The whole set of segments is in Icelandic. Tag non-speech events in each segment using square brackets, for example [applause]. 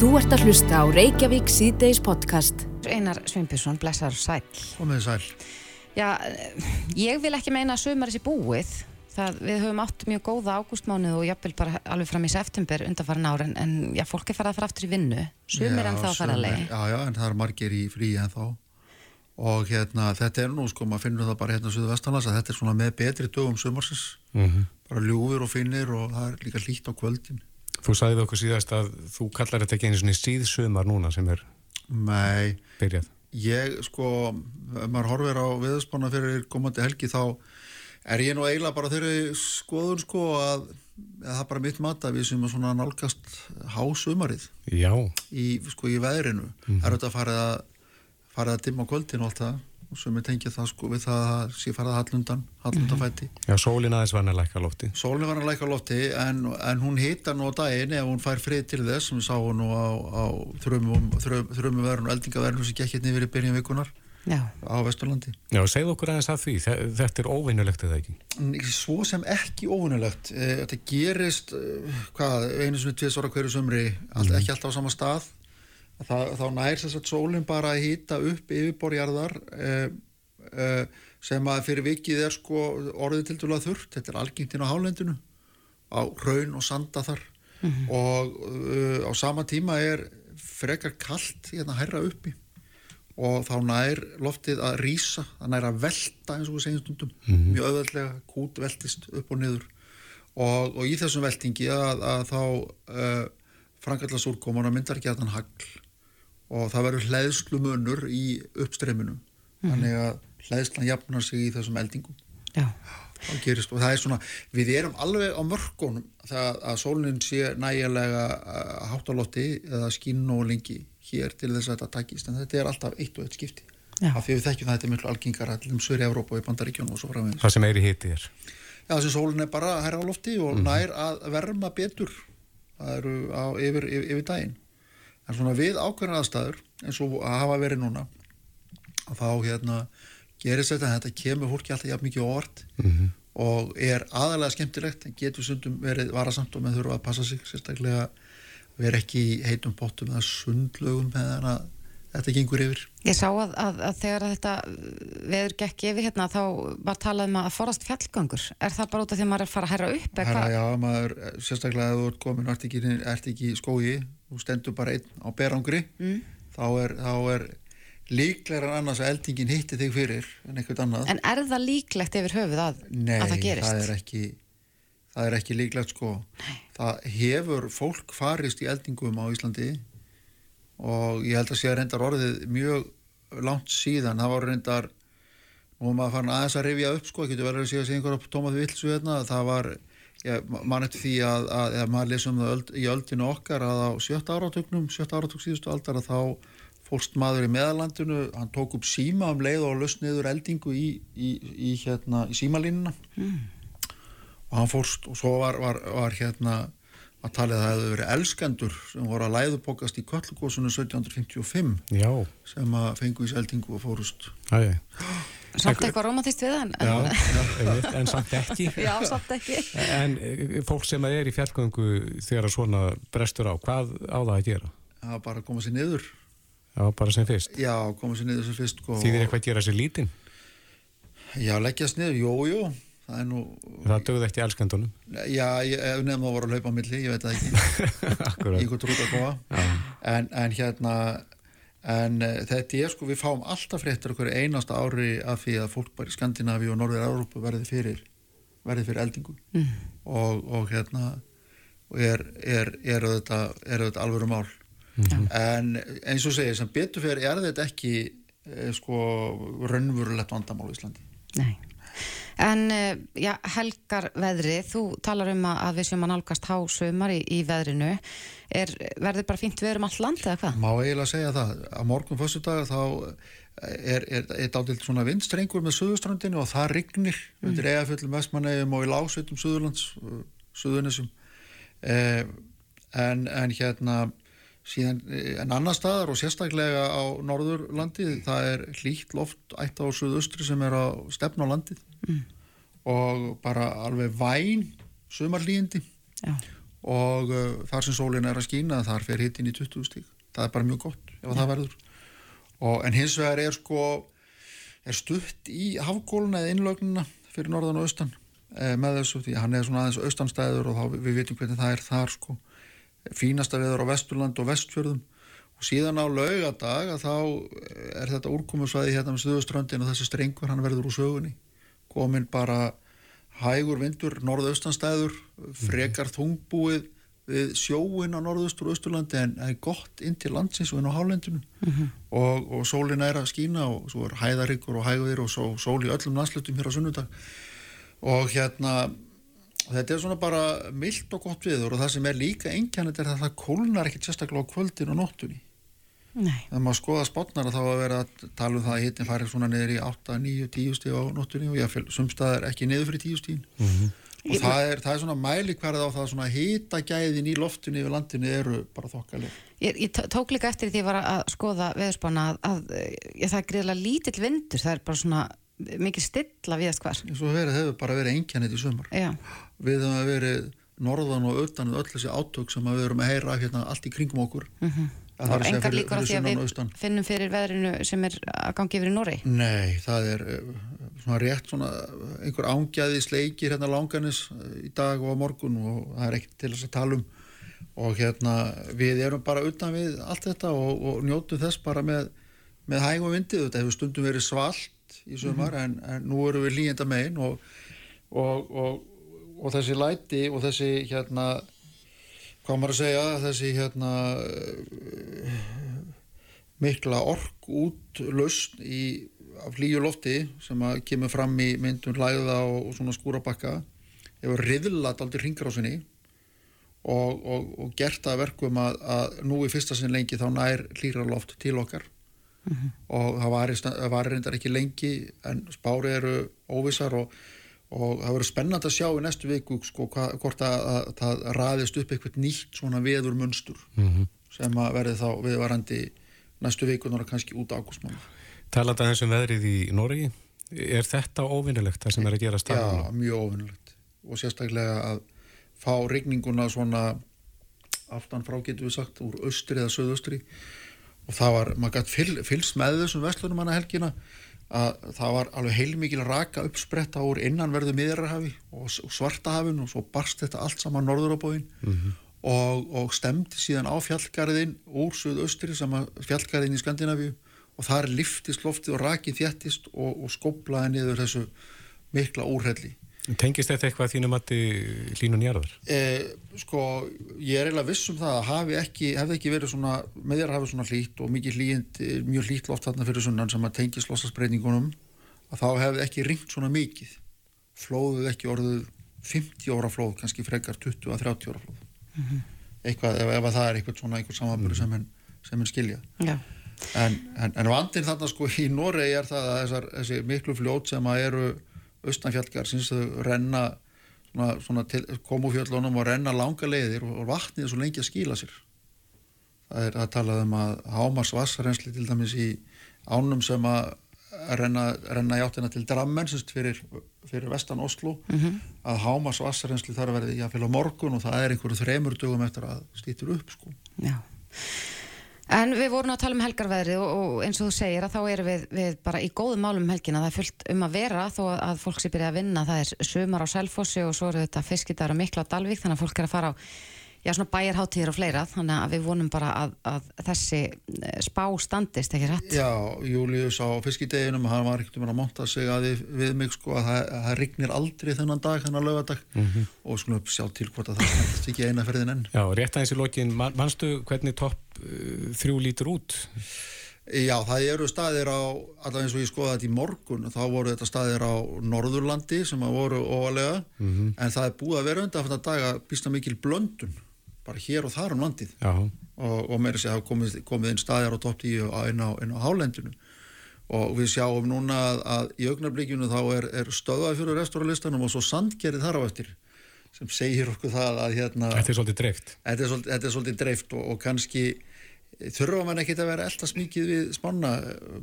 Þú ert að hlusta á Reykjavík síðdeis podcast. Einar Sveinbjörnsson, blessaður og sæl. Komið sæl. Já, ég vil ekki meina að sömur þessi búið. Það, við höfum átt mjög góða ágústmánuð og jafnvel bara alveg fram í september undanfarin ára en já, fólk er farað að fara aftur í vinnu. Sumir en þá fara að leiði. Já, já, en það er margir í frí en þá. Og hérna, þetta er nú, sko, maður finnur það bara hérna á Suðu Vestanlands að þetta er svona með betri dögum sumarsins. Mm -hmm. Bara ljúfur og finnir og það er líka hlýtt á kvöldin. Þú sagðið okkur síðast að þú kallar þetta ekki einu svona síðsumar núna sem er Nei, byrjað. Ég, sko, ef maður horfir á viðspána fyrir komandi helgi þá er ég nú eiginlega bara þeirri skoðun, sko, að, að það er bara mitt mat að við sem er svona nálgast hásumarið Já. í, sko, í veðrinu. Mm -hmm. Er þetta farið að, farið að dimma kvöldin og allt það? Sem er tengið það sko við það að sé farað hallundan, hallundafætti mm -hmm. Já, sólin aðeins var hann að læka lofti Sólin var hann að læka lofti en, en hún hita nú á daginn ef hún fær frið til þess sem við sáum nú á, á þrömmum þrömm, verðun og eldingaverðun sem gekk hérna yfir í byrjum vikunar Já. á Vesturlandi Já, segð okkur aðeins að því þetta er óvinnulegt eða ekki? Svo sem ekki óvinnulegt eh, þetta gerist eh, hvað, einu sem við tviðs ára hverju sömri mm ekki alltaf á sama stað Það, þá nær þess að sólinn bara að hýta upp yfirborjarðar eh, eh, sem að fyrir vikið er sko orðið til dæla þurrt, þetta er algengtinn á hálendinu á raun og sanda þar. Mm -hmm. og uh, á sama tíma er frekar kallt hérna hærra uppi. Og þá nær loftið að rýsa, það nær að velta eins og við segjum stundum, mm -hmm. mjög öðvöldlega kút veltist upp og niður. Og, og í þessum veltingi að, að þá uh, frangallast úrkomuna myndar þann hagl og það verður hlæðslu munur í uppstreyminu mm -hmm. þannig að hlæðslan jafnar sig í þessum eldingum. Gerist, og það er svona við erum alveg á mörgunum það að sólinn sé nægilega háttalotti eða skinn og lengi hér til þess að þetta takist. En þetta er alltaf eitt og eitt skipti. Já. af því við þekkjum það þetta er miklu algengara til um Söri Európa og í Bandaríkjónu og svo frá það sem er í hiti er. Já, þessi sólinn er bara að herra á lofti og mm -hmm. nær að verma betur. Það eru á, yfir, yfir, yfir daginn en svona við ákveðin aðstæður eins og að hafa verið núna að þá hérna gerist þetta þetta kemur fólki alltaf jafn mikið orð mm -hmm. og er aðalega skemmtilegt en getur sundum verið varasamt og með þurfa að passa sig sérstaklega vera ekki í heitum pottum eða sundlögum að þetta gengur yfir. Ég sá að, að, að þegar þetta veður gekk yfir hérna þá var talað um að forast fjallgangur er það bara út af því að maður er fara að herra upp? Herra, já, maður, sérstaklega að þú ert komin ert ekki, ert ekki í skógi þú stendur bara einn á berangri mm. þá er, er líklegar annars að eldingin hitti þig fyrir en eitthvað annað En er það líklegt yfir höfuð að, Nei, að það gerist? Nei, það er ekki það er ekki líklegt sko Nei. það hefur fólk farist í eldingum á Íslandi og ég held að sé að reyndar orðið mjög langt síðan, það var reyndar nú maður fann aðeins að rifja upp sko, getur verið að sé að segja einhverja tómað vilsu hérna, það var mann eftir því að, að, að maður lesum það öld, í öldinu okkar að á sjötta áratögnum, sjötta áratök síðustu aldar að þá fólkst maður í meðalandinu hann tók upp síma um leið og löst niður eldingu í, í, í, hérna, í símalínuna mm. og hann fórst og svo var, var, var hérna að talið að það hefði verið elskendur sem voru að læðupokast í Kvallgóðsunu 1755 Já. sem að fengu í seldingu og fórust Æ, Samt eitthvað romantist við hann Já, en, en samt ekki [laughs] Já, samt ekki En eh, fólk sem er í fjallgöngu þegar svona brestur á, hvað á það að gera? Já, bara koma sér niður Já, bara sem fyrst Já, koma sér niður sem fyrst sko. Því þið er eitthvað að gera sér lítinn? Já, leggjast niður, jú, jú það er nú það dögði eftir elskendunum. Já, nefnum að voru að hlaupa á milli, ég veit það ekki. [laughs] Í hvort rúta að góða en, en hérna en uh, þetta er sko, við fáum alltaf fréttur okkur einasta ári af því að fólk bara í Skandinavi og Norður Európa verði fyrir verði fyrir eldingu. Mm. og, og hérna og er, er, er þetta, þetta alvöru mál. Mm -hmm. en eins og segir sem betur fyrir er þetta ekki eh, sko raunvurulegt vandamál í Íslandi. Nei En eh, já, helgar veðri, þú talar um að við séum að nálgast hásumar í, í veðrinu. Er, verður bara fínt við erum all land eða hvað? Má eiginlega segja það. Á morgun fyrstu dag þá er þetta átilt svona vindstrengur með söðustrandinu og það rignir mm. undir eigaföllum vestmannegjum og í lásveitum söðurlands, söðunisum. Eh, en, en hérna síðan en annar staðar og sérstaklega á norðurlandið það er hlýtt loft ætt á söðustri sem er á stefn á landið mm. og bara alveg væn sumarlíðindi og uh, þar sem sólinn er að skína þar fer hittin í 20 stík það er bara mjög gott ef það verður. Og, en hins vegar er sko er stutt í hafgóluna eða innlögnuna fyrir norðan og austan eh, með þessu því hann er svona aðeins austanstæður og þá við, vitum hvernig það er þar sko. Fínasta viður á Vesturland og Vestfjörðum. Og síðan á laugadag að þá er þetta úrkomusvæði hérna með Suðuströndin og þessi strengur hann verður úr sögunni komin bara hægur vindur norðaustanstæður frekar þungbúið við sjóin á norðaustur og austurlandi en það er gott inn til landsins og inn á hálendinu. Mm -hmm. og, og sólin er að skína og svo er hæðaryggur og hægðir og svo, sól í öllum landslutum hér á sunnudag. Og hérna þetta er svona bara myllt og gott viður og það sem er líka engjannit er að það kólnar ekkert sérstaklega á kvöldin og nóttunni Nei. þegar maður skoða spotnar þá að vera að tala um það að hittin farið svona niður í 8, 9, 10 stíð á nóttunni og ég fylg sumstaðar ekki niður fyrir 10 stíðin mm -hmm og ég, það, er, það er svona mælikvarð á það svona hitagæðin í loftinu yfir landinu eru bara þokkaleg Ég, ég tók líka eftir því að ég var að skoða veðurspána að, að ég, það er greiðilega lítill vindur, það er bara svona mikið stilla við að skvar Svo verið, hefur bara verið einkjænit í sömur Já. Við höfum verið norðan og utan öll þessi átök sem við höfum að heyra hérna allt í kringum okkur mm -hmm. Það er engar líkur á því að við finnum fyrir veðrinu sem er að gangi yfir í Nóri Nei, það er svona rétt svona einhver ángjaði sleikir hérna langanis eh, í dag og á morgun og það er ekkert til þess að tala um. Og hérna við erum bara utan við allt þetta og, og njótum þess bara með, með hæg og vindið þetta hefur stundum verið svalt í sumar mm -hmm. en, en nú erum við líjenda megin og, og, og þessi læti og þessi hérna hvað maður að segja þessi hérna mikla ork út lausn í hlýju lofti sem að kemur fram í myndun hlæða og, og svona skúrabakka hefur riðlat aldrei hringrásinni og, og, og gert að verkum að, að nú í fyrsta sinn lengi þá nær hlýra loft til okkar mm -hmm. og það var reyndar ekki lengi en spári eru óvissar og það verður spennand að sjá í næstu viku sko, hva, hvort að það ræðist upp eitthvað nýtt svona veður munstur mm -hmm. sem að verði þá viðvarandi næstu vikunar og kannski út ágústmánu Talað aðeins um veðrið í Noregi. Er þetta óvinnilegt það sem er að gera stafn? Já, mjög óvinnilegt og sérstaklega að fá regninguna svona aftan frá getur við sagt úr austri eða söðaustri og það var, maður gætt fyl, fylst með þessum vestlunum hana helgina að það var alveg heilmikil raka uppspretta úr innanverðu miðjarrahafi og, svartahafin og svo barst þetta allt saman norður á bóin mm -hmm. og, og stemdi síðan á fjallgarðin úr söðaustri sem að fjallgarðin í Skandinavíu og þar liftist loftið og rakið þjættist og, og skoplaði niður þessu mikla úrhelli. Tengist þetta eitthvað þínum að hlínun jarðar? Eh, sko, ég er eiginlega viss um það að hafi ekki, hefði ekki verið svona, með þér hafi svona hlýtt og mikið hlýtt, mjög hlýtt loft þarna fyrir sunnan sem að tengist lossasbreyningunum að þá hefði ekki ringt svona mikið. Flóðuð ekki orðuð 50 óra flóð, kannski frekar 20-30 óra flóð. Mm -hmm. Eitthvað, ef, ef það er eitthvað svona, eitthvað samanbyrju mm -hmm. sem henn skilja. Já. En, en, en vandin þarna sko í Noregi er það að þessar, þessi miklu fljót sem að eru austanfjallgar syns þau renna svona, svona til, komu fjöllunum og renna langa leiðir og, vatnið er svo lengi að skýla sér. Það er að tala um að Hámars vassarensli til dæmis í ánum sem að renna, renna í áttina til Drammen fyrir, fyrir vestan Oslo mm -hmm. að Hámars vassarensli þarf að verði jáfnveil á morgun og það er einhverju þremur dögum eftir að stýttur upp sko. Já En við vorum að tala um helgarveðri og, og eins og þú segir að þá erum við, við bara í góðum málum um helgina. Það er fullt um að vera þó að fólk sé byrja að vinna. Það er sumar á Selfossi og svo eru þetta fiskidar og mikla á Dalvík þannig að fólk er að fara á já, svona bæjarháttíðir og fleira þannig að við vonum bara að, að þessi eh, spá standist, ekki rétt? Já, Július á fiskideginum hann var ekkert um að monta sig að við, við mig sko að það, það rignir aldrei þennan dag, þennan lögadag mm -hmm. og svona sjá til hvort að það uh, þrjú lítur út? Já, það eru staðir á, allaveg eins og ég skoða þetta í morgun, þá voru þetta staðir á Norðurlandi sem að voru óvalega, mm -hmm. en það er búið að vera undan að daga býsta mikil blöndun bara hér og þar um landið Já. og, og með þess að komið, komið inn staðjar á topp 10 inn á, á hálendinu og við sjáum núna að, að í augnablíkjunu þá er, er stöðað fyrir restauralistanum og svo sandgerið þar á eftir sem segir okkur það að hérna Þetta er svolítið dreift Þetta er svolítið, þetta er svolítið dreift og, og kannski þurfa mann ekki að vera eldast mikið við spanna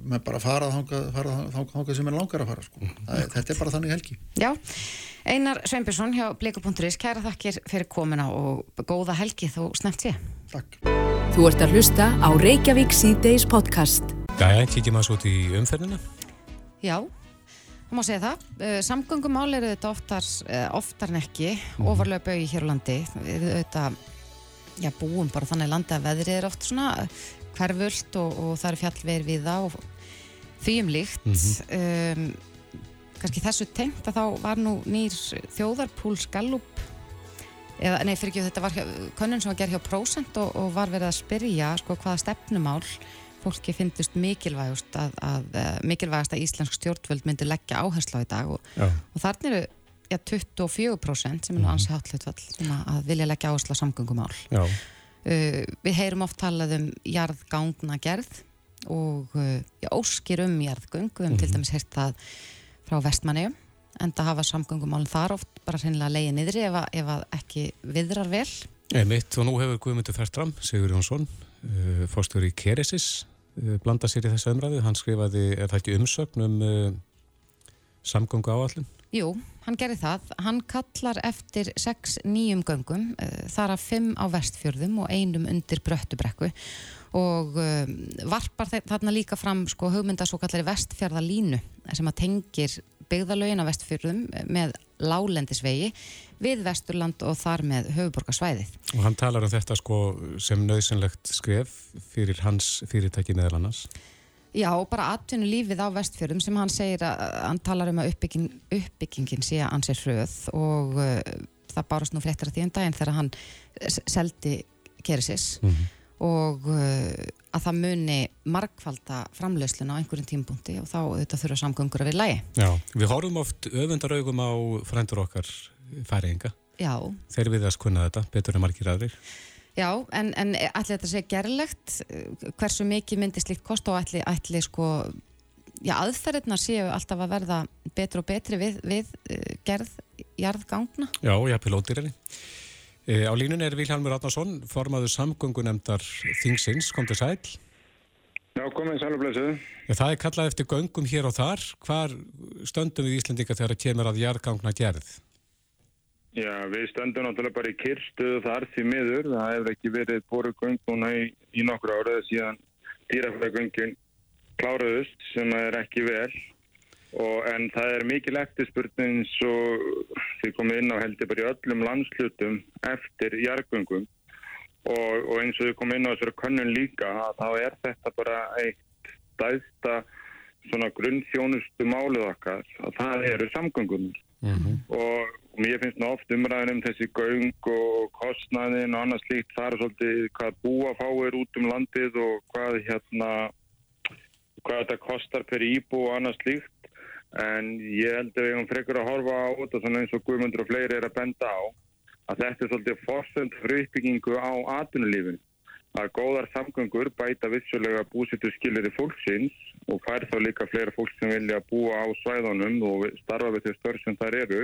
með bara fara þánga sem er langar að fara sko. það, þetta er bara þannig helgi. Já, Einar Sveinbjörnsson hjá Blíka.is kæra þakkir fyrir komina og góða helgi þó snemt sé. Takk. Þú ert að hlusta á Reykjavík C-Days podcast. Jæja, kíkjum að svo í umferðina. Já, það má segja það. Uh, Samgöngumál eru þetta oftar, uh, oftar en ekki. Mm. ofarlega bauði hér á landi. Við auðvitað já, búum bara þannig landi að veðrið er oft svona hverfult og, og það er fjallveir við það og því um líkt mm -hmm. um, kannski þessu tengt að þá var nú nýr þjóðarpúls Gallup eða nei fyrir ekki þetta var könnun sem var gerð hjá Prósent og, og var verið að spyrja sko hvaða stefnumál fólki finnst mikilvægast að, að, að mikilvægast að Íslensk stjórnvöld myndi leggja áherslu á í dag og, og þarna eru ja, 24% sem er mhm. ansi hátlutfall sem að vilja leggja áherslu á samgöngumál. Uh, við heyrum oft talað um jarðgangna gerð og uh, óskir um jarðgöng. Við hefum mm til mhm. dæmis heyrt það frá vestmanni en það hafa samgöngumálinn þar oft bara sennilega leiði niðri ef, að, ef að ekki viðrar vel. Einmitt og nú hefur Guðmundur Fertram, Sigur Jónsson uh, fórstur í Keresis uh, blanda sér í þessu umræðu, hann skrifaði er það ekki umsögn um uh, samgöngu áallin Jú, hann gerir það. Hann kallar eftir sex nýjum göngum, uh, þar af fimm á vestfjörðum og einum undir bröttubrekku og uh, varpar þarna líka fram sko, hugmynda svo kallari vestfjörðalínu sem að tengir byggðalögin á vestfjörðum með lálendisvegi við vesturland og þar með höfuborgarsvæðið. Og hann talar um þetta sko sem nöðsynlegt skref fyrir hans fyrirtæki meðal annars? Já, bara atvinnu lífið á vestfjörðum sem hann segir að hann talar um að uppbygging, uppbyggingin sé að hann sé hröð og uh, það bárast nú fréttir að því en daginn þegar hann seldi Keresis mm -hmm. og uh, að það muni markvalda framlösluna á einhverjum tímpunkti og þá þetta þurfa samgöngur að vera lægi. Já, við horfum oft öfundaraugum á frændur okkar færiðinga. Já. Þeir við að skunna þetta betur en margir aðrir. Já, en, en ætli þetta sé gerlegt, hversu mikið myndir slíkt kost og ætli, ætli sko, já, aðferðirna séu alltaf að verða betri og betri við, við uh, gerð jarðgangna? Já, já, pilótir þið. E, á línun er Vilhelmur Átnarsson, formaður samgöngunemdar Þingsins, kom til sæl. Já, komið sælublesuðu. Það er kallað eftir göngum hér og þar. Hvar stöndum við Íslandika þegar það kemur að jarðgangna gerð? Já, við stöndum náttúrulega bara í kyrstuðu þar því miður. Það hefur ekki verið borugöng núna í, í nokkur áraða síðan dýrafæðagöngin kláruðust sem er ekki vel. Og, en það er mikil eftirspurning svo því komið inn á heldur bara í öllum landslutum eftir jargöngum. Og, og eins og við komum inn á þessari könnun líka þá er þetta bara eitt dæsta grunnþjónustu málið okkar að það eru samgöngunir. Mm -hmm. og mér finnst ná oft umræðin um þessi göng og kostnæðin og annars líkt það er svolítið hvað búa fáir út um landið og hvað hérna hvað þetta kostar per íbú og annars líkt en ég held að við hefum frekar að horfa á þetta svona eins og Guðmundur og fleiri er að benda á að þetta er svolítið fórsönd fyrir uppbyggingu á atvinnulífin að góðar samgöngur bæta vissulega búsittu skilir í fólksins og fær þá líka fleira fólk sem vilja búa á svæðunum og starfa við því störf sem þar eru.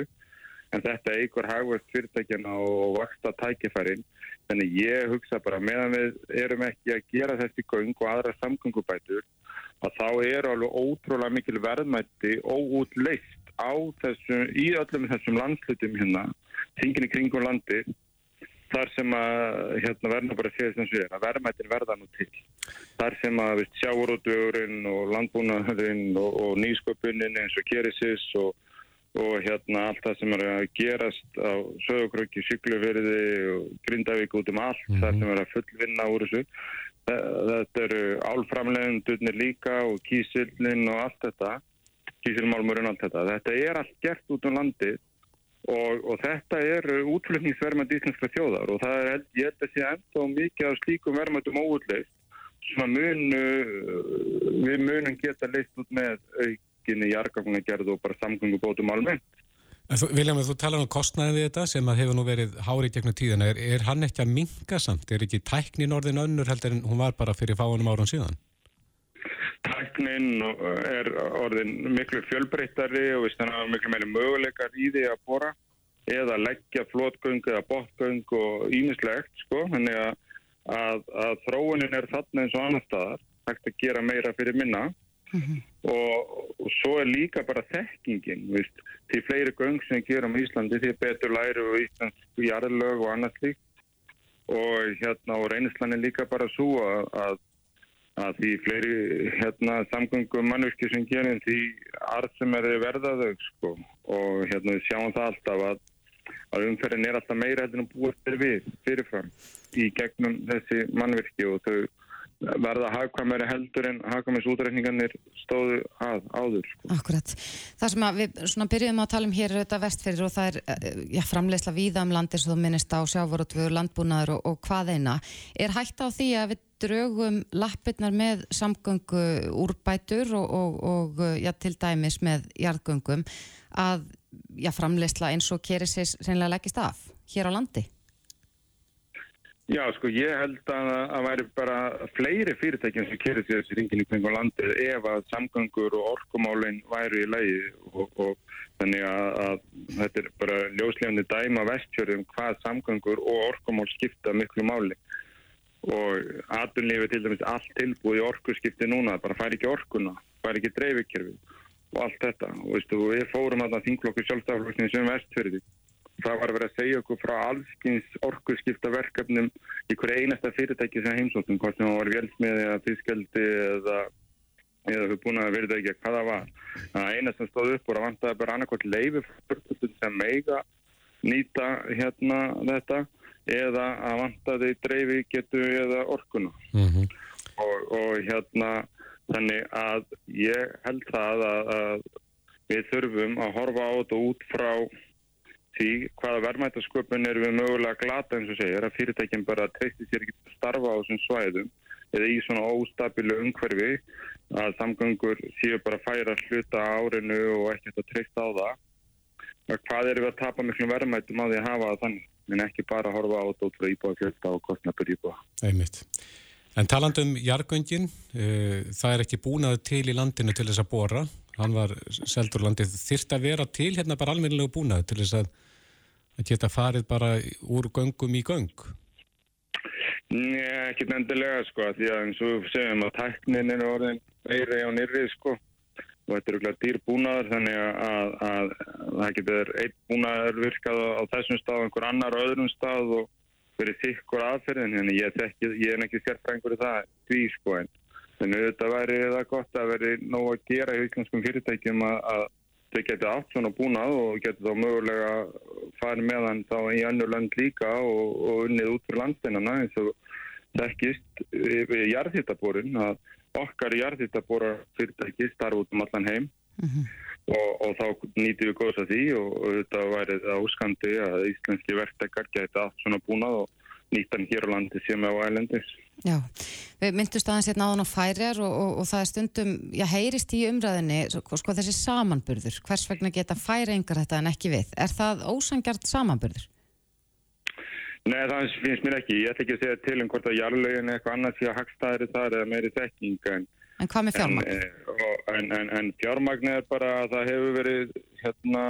En þetta eigur hagvöld fyrirtækjana og vaksta tækifærin. Þannig ég hugsa bara meðan við erum ekki að gera þessi göng og aðra samgöngubætur að þá er alveg ótrúlega mikil verðmætti óútleist á þessum, í öllum þessum landslutum hérna, þingin í kringum landi þar sem að hérna, verðna bara séð sem séð að verðmættin verða nú til. Þar sem að sjáurótugurinn og landbúnaðurinn og, og nýsköpunin eins og kerisis og, og hérna allt það sem er að gerast á sögurkröki, syklufyrði og grindavík út um allt mm -hmm. þar sem er að fullvinna úr þessu. Þetta eru álframlegundunir líka og kísillin og allt þetta kísilmálmurinn og allt þetta. Þetta er allt gert út um landið Og, og þetta er útflutningsverðmætt íslenska þjóðar og það er, ég held að sé enda mikið af slíkum verðmættum óutleist sem að munu, við munum geta leist út með aukinni jargafnagerð og bara samgöngubótum almennt. Viljum við þú tala um kostnæðið við þetta sem hefur nú verið hárið gegnum tíðan, er, er hann ekki að minga samt? Er ekki tæknin orðin önnur heldur en hún var bara fyrir fáinum árum síðan? Tæknin er orðin miklu fjölbreyttari og við stannum miklu meiri möguleikar í því að bóra eða leggja flótgöng eða botgöng og ímislegt sko, þannig að að, að þróunin er þarna eins og annar staðar, hægt að gera meira fyrir minna. Og, og svo er líka bara þekkingin, veist, því fleiri göng sem við gerum í Íslandi því betur læru við Íslands jarðlög og annað slíkt. Og hérna og reynislan er líka bara svo að, að því fleiri hérna, samgöngum mannvirkir sem gerum því arð sem er verðaðau sko. og hérna við sjáum það alltaf að, að umferðin er alltaf meira en búið fyrir við fyrirfram í gegnum þessi mannvirki og þau verða hagkvæmari heldur en hagkvæmis útreikningarnir stóðu að áður. Sko. Akkurat. Það sem við byrjuðum að tala um hér auðvitað vestferðir og það er eh, já, framlegsla víða um landir sem þú minnist á sjávorotvegur, landbúnaður og, og hvað eina. Er hægt á því að við draugum lappirnar með samgöngu úrbætur og, og, og já, til dæmis með jarðgöngum að já, framlegsla eins og kerir sér reynilega leggist af hér á landi? Já, sko, ég held að það væri bara fleiri fyrirtækjum sem kerir sér þessi ringin í kringum landið ef að samgöngur og orkumálinn væri í leiði og, og þannig að, að þetta er bara ljóslefni dæma vestjörðum hvað samgöngur og orkumál skipta miklu máli og aðunlífi til dæmis allt tilbúið í orkuskipti núna, bara fær ekki orkuna, fær ekki dreifikjörfi og allt þetta. Og veistu, við fórum að það þinglokku sjálfstaflokksins sem vestjörði það var að vera að segja okkur frá allskins orkurskiptaverkefnum í hverja einasta fyrirtæki sem heimsóttum, hvort sem það var vélsmiði eða fiskjaldi eða eða við búin að verða ekki að hvaða var. Það eina sem stóð upp voru að vantaði bara annarkvæmt leiði sem meiga nýta hérna þetta eða að vantaði dreifi getu eða orkuna. Mm -hmm. og, og hérna þannig að ég held það að, að við þurfum að horfa á þetta út frá því hvaða verðmættasköpun er við mögulega glata eins og segir að fyrirtækinn bara treysti sér ekki að starfa á þessum svæðum eða í svona óstabilu umhverfi að samgöngur séu bara að færa hluta árinu og ekkert að treysta á það. Hvað er við að tapa miklu verðmættum á því að hafa þannig en ekki bara að horfa á þetta út frá íbúa fjölda og kostnabur íbúa Einmitt. En talandum jargöngin uh, það er ekki búnað til í landinu til þess að bóra hann var seldur landið þyrst að vera til hérna bara almennilega búnað til þess að að geta farið bara úr göngum í göng? Nei, ekki nendilega sko, því að eins og við segjum að tæknin er orðin meiri á nýrið sko og þetta er okkur dýr búnaður þannig að, að, að það getur einn búnaður virkað á, á þessum stað og einhver annar á öðrum stað og verið þykkur aðferðin en ég, þekki, ég er ekki sérfrængur í það því sko en þannig að þetta væri það gott að veri nóg að gera í íslenskum fyrirtækjum að, að þau geti allt svona búnað og geti þá mögulega farið með hann þá í annu land líka og, og unnið út fyrir landsteinana eins og þekkist við jarðhittaborun að okkar jarðhittabora fyrirtæki starf út um allan heim mm -hmm. og, og þá nýtið við góðs að því og, og þetta væri það úskandi að íslenski verktekar geti allt svona búnað og nýttan hér á landi sem á ælendis. Já, við myndust aðeins hérna áðan á færiar og, og, og það er stundum, já, heyrist í umræðinni, sko, sko þessi samanburður, hvers vegna geta færi engar þetta en ekki við? Er það ósangjart samanburður? Nei, það finnst mér ekki. Ég ætla ekki að segja til um hvort að jarðlegin eitthvað annars sé að hagstaðri þar eða meiri þekking. En, en hvað með fjármagn? En, en, en, en fjármagn er bara að það hefur verið, hérna,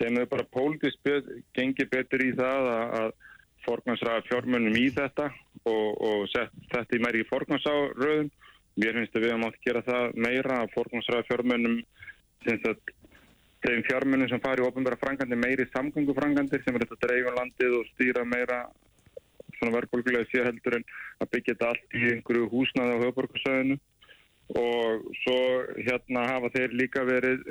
þeim hefur bara pólitísk gengið betur í það að, að forgansraða fjármönnum í þetta og, og sett þetta í meiri forgansáröðum. Mér finnst að við hefum átt að gera það meira að forgansraða fjármönnum þeim fjármönnum sem fari í ofnbæra frangandi meiri samgöngufrangandir sem er þetta dreigun landið og stýra meira svona verðbólkulega sé heldur en að byggja þetta allt í einhverju húsnaði á höfborgarsöðinu og svo hérna hafa þeir líka verið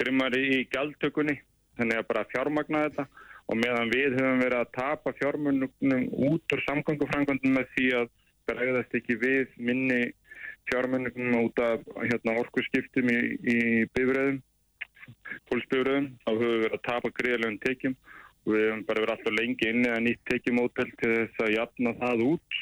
grimmari í gæltökunni þannig að bara fjármagna þetta. Og meðan við höfum verið að tapa fjármönnum út úr samgöngufrangvöndum með því að bregðast ekki við minni fjármönnum út af hérna, orkusskiptum í, í bifröðum, fólksbifröðum, þá höfum við verið að tapa greiðlegum tekjum og við höfum bara verið alltaf lengi inni að nýtt tekjumótel til þess að jafna það út.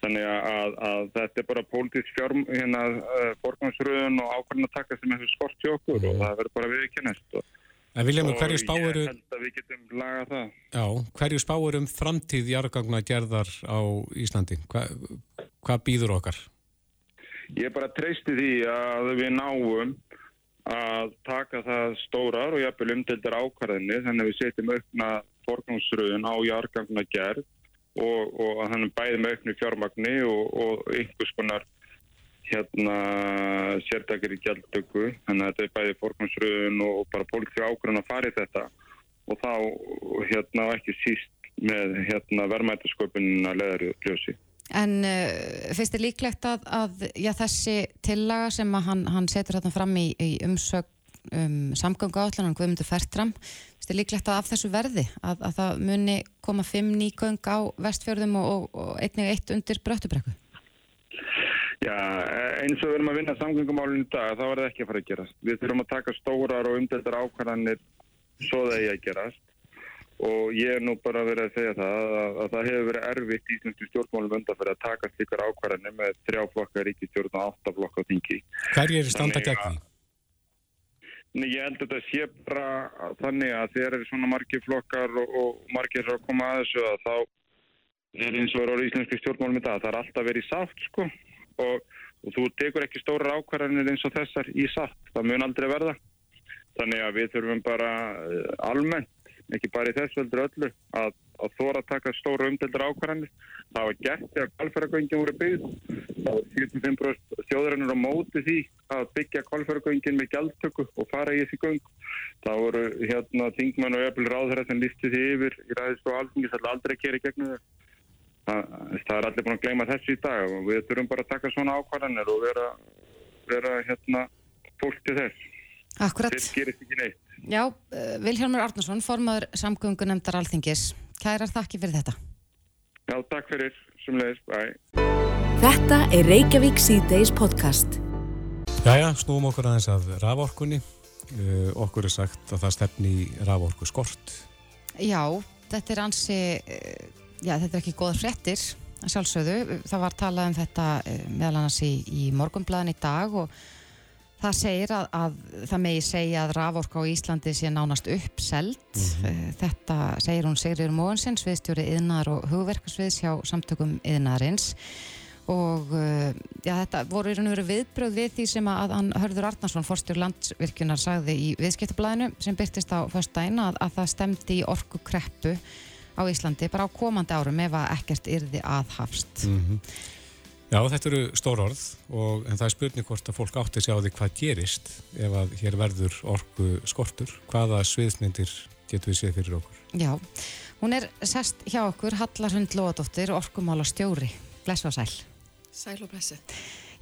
Þannig að, að, þetta er bara pólitísk fjárm, hérna, uh, forgansröðun og ákvæmna taka sem hefur skort í okkur mm. og það verður bara viðkennast og En Viljamur, hverju spáuru... Ég held að við getum lagað það. Já, hverju spáuru um framtíð jarðgangna gerðar á Íslandi? Hva, hvað býður okkar? Ég bara treysti því að við náum að taka það stórar og jafnvel umtildar ákvarðinni þannig að við setjum aukna forgangsröðun á jarðgangna gerð og, og er bæði með auknu fjármagni og, og einhvers konar hérna sértakir í gjaldtöku þannig að þetta er bæði fórkvæmsröðun og bara pólitíu ákvörðun að fara í þetta og þá hérna ekki síst með hérna verðmætasköpunin að leðari ljósi. En uh, finnst þið líklegt að, að já, þessi tillaga sem hann, hann setur hérna fram í, í umsögn um, samgöngu áallan, Guðmundur Fertram, finnst þið líklegt að af þessu verði að, að það muni koma fimm nýgöng á vestfjörðum og, og, og einnig eitt undir bröttubrekku? Já, eins og við erum að vinna samgöngumálun í dag, þá er það ekki að fara að gerast. Við þurfum að taka stórar og umdeltar ákvarðanir svo það er að gerast og ég er nú bara verið að segja það að, að það hefur verið erfitt í Íslandsku stjórnmálum undanferði að taka slikar ákvarðanir með þrjá flokka ríkistjórn og átta flokka á þingi. Hver er standa gegn því? Nei, ég held að þetta sé bara þannig að þegar er svona margir flokkar og, og margir er að koma að þessu að þá er eins og er á íslensku stjórnmálum í dag. Það er alltaf verið sátt sko og, og þú tekur ekki stóra ákvarðanir eins og þessar í sátt. Það mun aldrei verða. Þannig að við þurfum bara eh, almennt ekki bara í þessu veldur öllu, að, að þóra að taka stóra umdeldur ákvarðanir. Það var gert þegar kvalfæragöngin voru byggð. Var 45% þjóðurinnur á móti því að byggja kvalfæragöngin með gjaldtöku og fara í þessi göng. Það voru hérna þingmann og öfl ráðherra sem listi því yfir í ræðist og alþingis að aldrei keri gegnum þau. Það, það er allir búin að gleyma þessu í dag og við þurfum bara að taka svona ákvarðanir og vera, vera hérna fólk til þess. Akkurat. Þess gerist ekki neitt. Já, uh, Vilhjálmur Arnarsson, formadur samgöngunemndar alþingis. Kærar þakki fyrir þetta. Já, takk fyrir. Sumleis, bæ. Þetta er Reykjavík C-Days podcast. Jæja, snúum okkur aðeins að raforkunni. Uh, okkur er sagt að það stefni í raforku skort. Já, þetta er ansi, uh, já þetta er ekki góða frettir, sjálfsögðu. Það var talað um þetta uh, meðal annars í, í morgunblæðin í dag og það segir að, að það megi segja að raforka á Íslandi sé nánast uppselt. Þetta segir hún Sigriður Móhansson, sviðstjóri yðnar og hugverkarsviðs hjá samtökum yðnarins og uh, já, þetta voru í raun og veru viðbröð við því sem að hann Hörður Arnarsson, forstjór landsvirkjunar sagði í viðskiptablaðinu sem byrtist á föstudaginn að, að það stemdi í orku kreppu á Íslandi bara á komandi árum ef að ekkert yrði aðhafst. Já, þetta eru stór orð og, en það er spurning hvort að fólk átti sig á því hvað gerist ef að hér verður orku skortur. Hvaða sviðsmyndir getur við séð fyrir okkur? Já, hún er sest hjá okkur Hallar Hund Lóadóttir, orkumála stjóri. Bless og sæl. Sæl og blessu.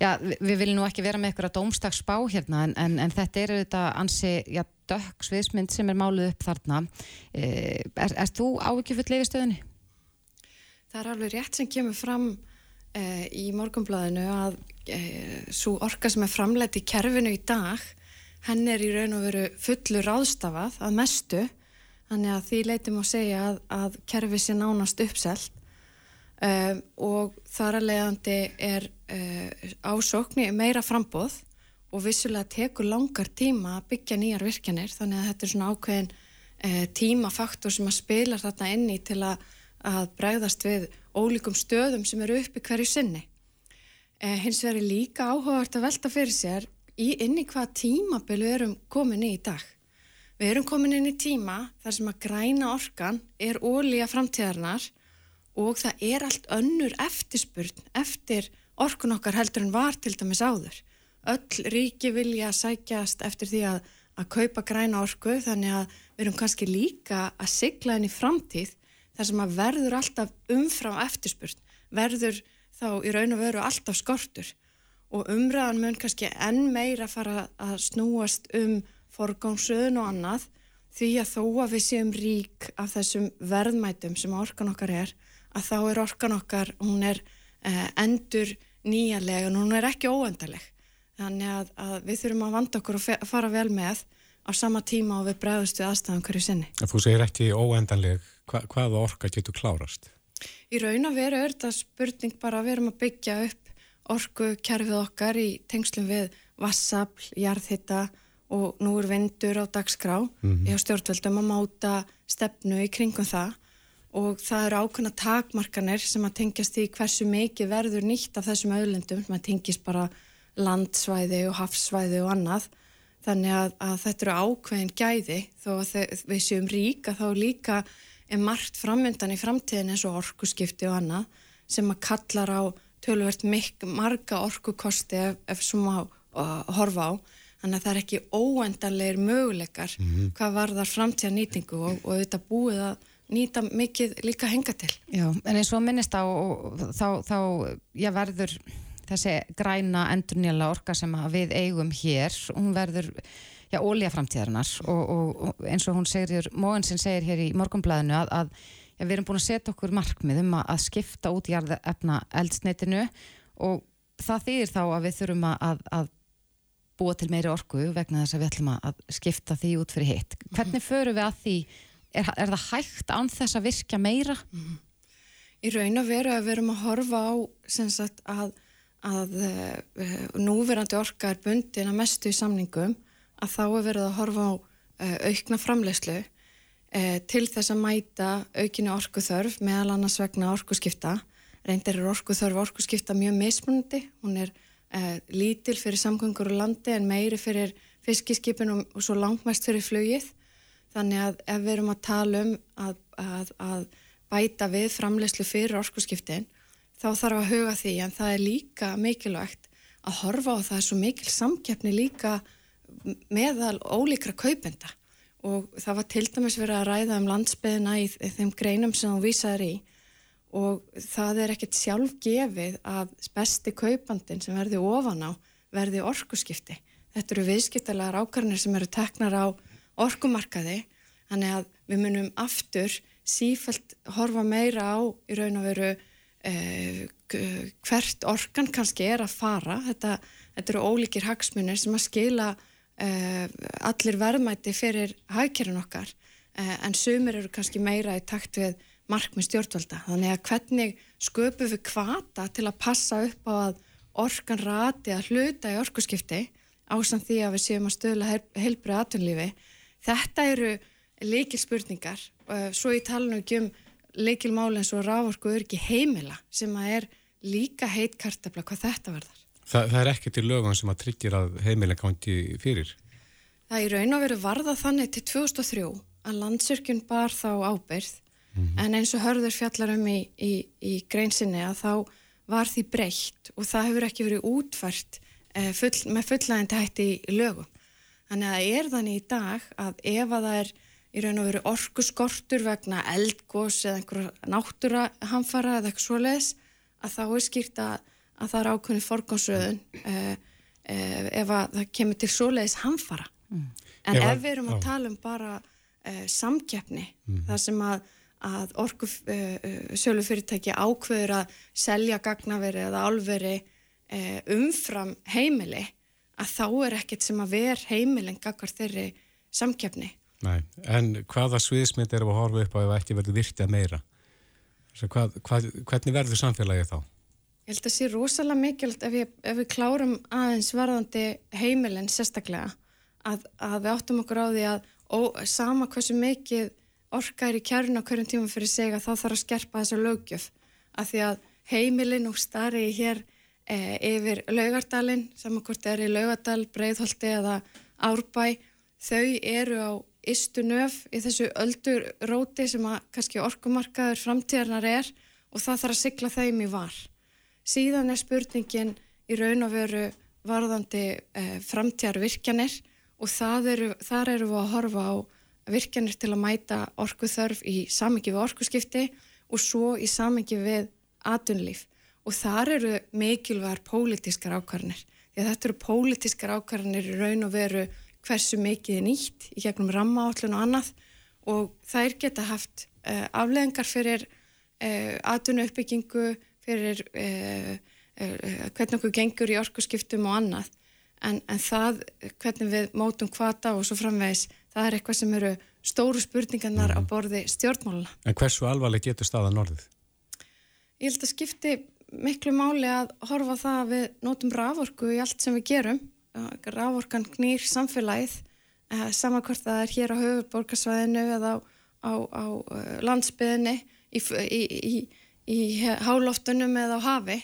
Já, vi- við viljum nú ekki vera með ykkur að dómstagsspá hérna en, en, en þetta er auðvitað ansi, já, dökk sviðsmynd sem er máluð upp þarna. Eh, er, er þú ávikið full stöðunni? Það er alveg rétt sem kemur fram í morgunblæðinu að uh, svo orka sem er framleitt í kerfinu í dag, henn er í raun og veru fullu ráðstafað að mestu, þannig að því leitum að segja að, að kerfi sé nánast uppselt. Um, og þar að leiðandi er uh, ásókni meira frambóð og vissulega tekur langar tíma að byggja nýjar virkjanir. Þannig að þetta er svona ákveðin uh, tímafaktor sem að spila þarna inn í til að, að bregðast við ólíkum stöðum sem eru uppi hverju sinni. Uh, hins vegar er líka áhugavert að velta fyrir sér í inn í hvað tímabil við erum komin í í dag. Við erum komin inn í tíma þar sem að græna orkan er ólíja framtíðarnar og það er allt önnur eftirspurn eftir orkun okkar heldur en var til dæmis áður. Öll ríki vilja sækjast eftir því að, að kaupa græna orku þannig að við erum kannski líka að sigla inn í framtíð þar sem að verður alltaf umfram eftirspurn, verður þá í raun og veru alltaf skortur og umræðan mun kannski enn meira fara að snúast um forgámsöðun og annað því að þó að við séum rík af þessum verðmætum sem orkan okkar er að þá er orkan okkar, hún er eh, endur nýjalega en hún er ekki óendaleg. Þannig að, að við þurfum að vanda okkur og fe- fara vel með á sama tíma og við bregðust við aðstæðum hverju sinni. Þú segir ekki óendanleg, hva, hvaða orka getur klárast? Í raun og veru er þetta spurning bara að við erum að byggja upp orku kerfið okkar í tengslum við vassafl, jarðhitta og nú er vindur á dagskrá. Í stjórnvöldum að máta stefnu í kringum það. Og það eru ákveðna takmarkanir sem að tengjast í hversu mikið verður nýtt af þessum auðlendum sem að tengjast bara landsvæði og hafsvæði og annað. Þannig að, að þetta eru ákveðin gæði. Þó að við séum ríka þá líka er margt framöndan í framtíðin eins og orkuskipti og annað sem að kallar á tölvert mikk marga orkukosti ef, ef svo má uh, horfa á þannig að það er ekki óendanleir möguleikar mm -hmm. hvað var þar framtíða nýtingu og, og þetta búið að nýta mikið líka henga til. Já, en eins og minnist á og, þá, þá já, verður þessi græna endurnýjala orka sem við eigum hér, hún verður já, ólíja framtíðarinnar og, og, og eins og hún segir, Móinsson segir hér í morgunblæðinu að, að já, við erum búin að setja okkur markmið um að skipta út í efna eldsneitinu og það þýðir þá að við þurfum að, að búa til meiri orku vegna þess að við ætlum að skipta því út fyrir hitt. Hvernig förum við að því, er, er það hægt án þess að virka meira? Mm. Í raun og veru að við erum að horfa á sagt, að, að uh, núverandi orka er bundin að mestu í samningum að þá er verið að horfa á uh, aukna framlegslu uh, til þess að mæta aukinu orkuþörf meðal annars vegna orkuskipta. Reyndir er orkuþörf orkuskipta mjög mismunandi, hún er uh, lítil fyrir samgöngur og landi en meiri fyrir fiskiskipin og, og svo langmæst fyrir flugið. Þannig að ef við erum að tala um að, að, að bæta við framlegslu fyrir orkusskiptin þá þarf að huga því en það er líka mikilvægt að horfa á það er svo mikil samkeppni líka meðal ólíkra kaupenda og það var til dæmis verið að ræða um landsbyðina í þeim greinum sem þú vísaður í og það er ekkert sjálf gefið að besti kaupandin sem verði ofan á verði orkuskipti. Þetta eru viðskiptalega ákvarðinir sem eru teknar á orkumarkaði þannig að við munum aftur sífælt horfa meira á í raun og veru eh, hvert orkan kannski er að fara. Þetta, þetta eru ólíkir hagsmunir sem að skila allir verðmæti fyrir hækjörun okkar eh, en sumir eru kannski meira í takt við markmið stjórnvalda. Þannig að hvernig sköpum við kvata til að passa upp á að orkan rati að hluta í orkuskipti ásamt því að við séum að stöðla heilbrið aðtunlífi. Þetta eru leikil spurningar. Svo ég tala nú ekki um leikil máli eins og rávorku örki heimila sem að er líka heit kartabla hvað þetta verðar. Þa, það er ekki til lögum sem að tryggir að heimilin kanti fyrir? Það er raun og veru varða þannig til 2003 að landsyrkjun bar þá ábyrð Mm -hmm. En eins og hörður fjallarum í, í, í greinsinni að þá var því breytt og það hefur ekki verið útfært eh, full, með fullægandi hætti í lögum. Þannig að það er þannig í dag að ef að það er í raun og veru orkuskortur vegna eldgós eða einhverja náttúrahamfara eða eitthvað svoleiðis að þá er skýrt að, að það er ákveðin forgánsröðun eh, eh, ef að það kemur til svoleiðis hamfara. Mm. En ef, ef við erum að tala um bara eh, samkeppni mm. þar sem að að orku uh, uh, sölu fyrirtæki ákveður að selja gagnaveri eða álveri uh, umfram heimili að þá er ekkert sem að ver heimilin gagvar þeirri samkjöfni. Nei, en hvaða sviðsmynd er að horfa upp á ef ekki verður virtið meira? Hvað, hvað, hvernig verður samfélagið þá? Ég held að það sé rosalega mikilvægt ef, ef við klárum aðeins varðandi heimilin sérstaklega að, að við áttum okkur á því að ó, sama hversu mikið orka er í kjærun á hverjum tíma fyrir sig að þá þarf að skerpa þessu lögjöf af því að heimilin og starri hér e, yfir laugardalinn, samankort er í laugadal, breiðholti eða árbæ, þau eru á istu nöf í þessu öldurróti sem að kannski orkumarkaður framtíðarnar er og það þarf að sigla þeim í var. Síðan er spurningin í raun og veru varðandi e, framtíðarvirkjanir og eru, þar eru við að horfa á virkjanir til að mæta orkuþörf í samengi við orkuskipti og svo í samengi við atunlíf og þar eru mikilvægar pólitískar ákvarðanir. Því að þetta eru pólitískar ákvarðanir í raun og veru hversu mikið er nýtt í gegnum rammaállun og annað. Og þær geta haft uh, afleðingar fyrir uh, atunu uppbyggingu fyrir uh, hvernig okkur gengur í orkuskiptum og annað en, en það hvernig við mótum kvata og svo framvegis það er eitthvað sem eru stóru spurningarnar mm. á mhm. borði stjórnmáluna. En hversu alvarleg getur staðan orðið? Ég held að skipti miklu máli að horfa það að við nótum raforku í allt sem við gerum. Raforkan knýr samfélagið, saman hvort það er hér á höfuborgarsvæðinu eða á, á, á landsbyðinni, í, í, í, í hálóftunum eða á hafi.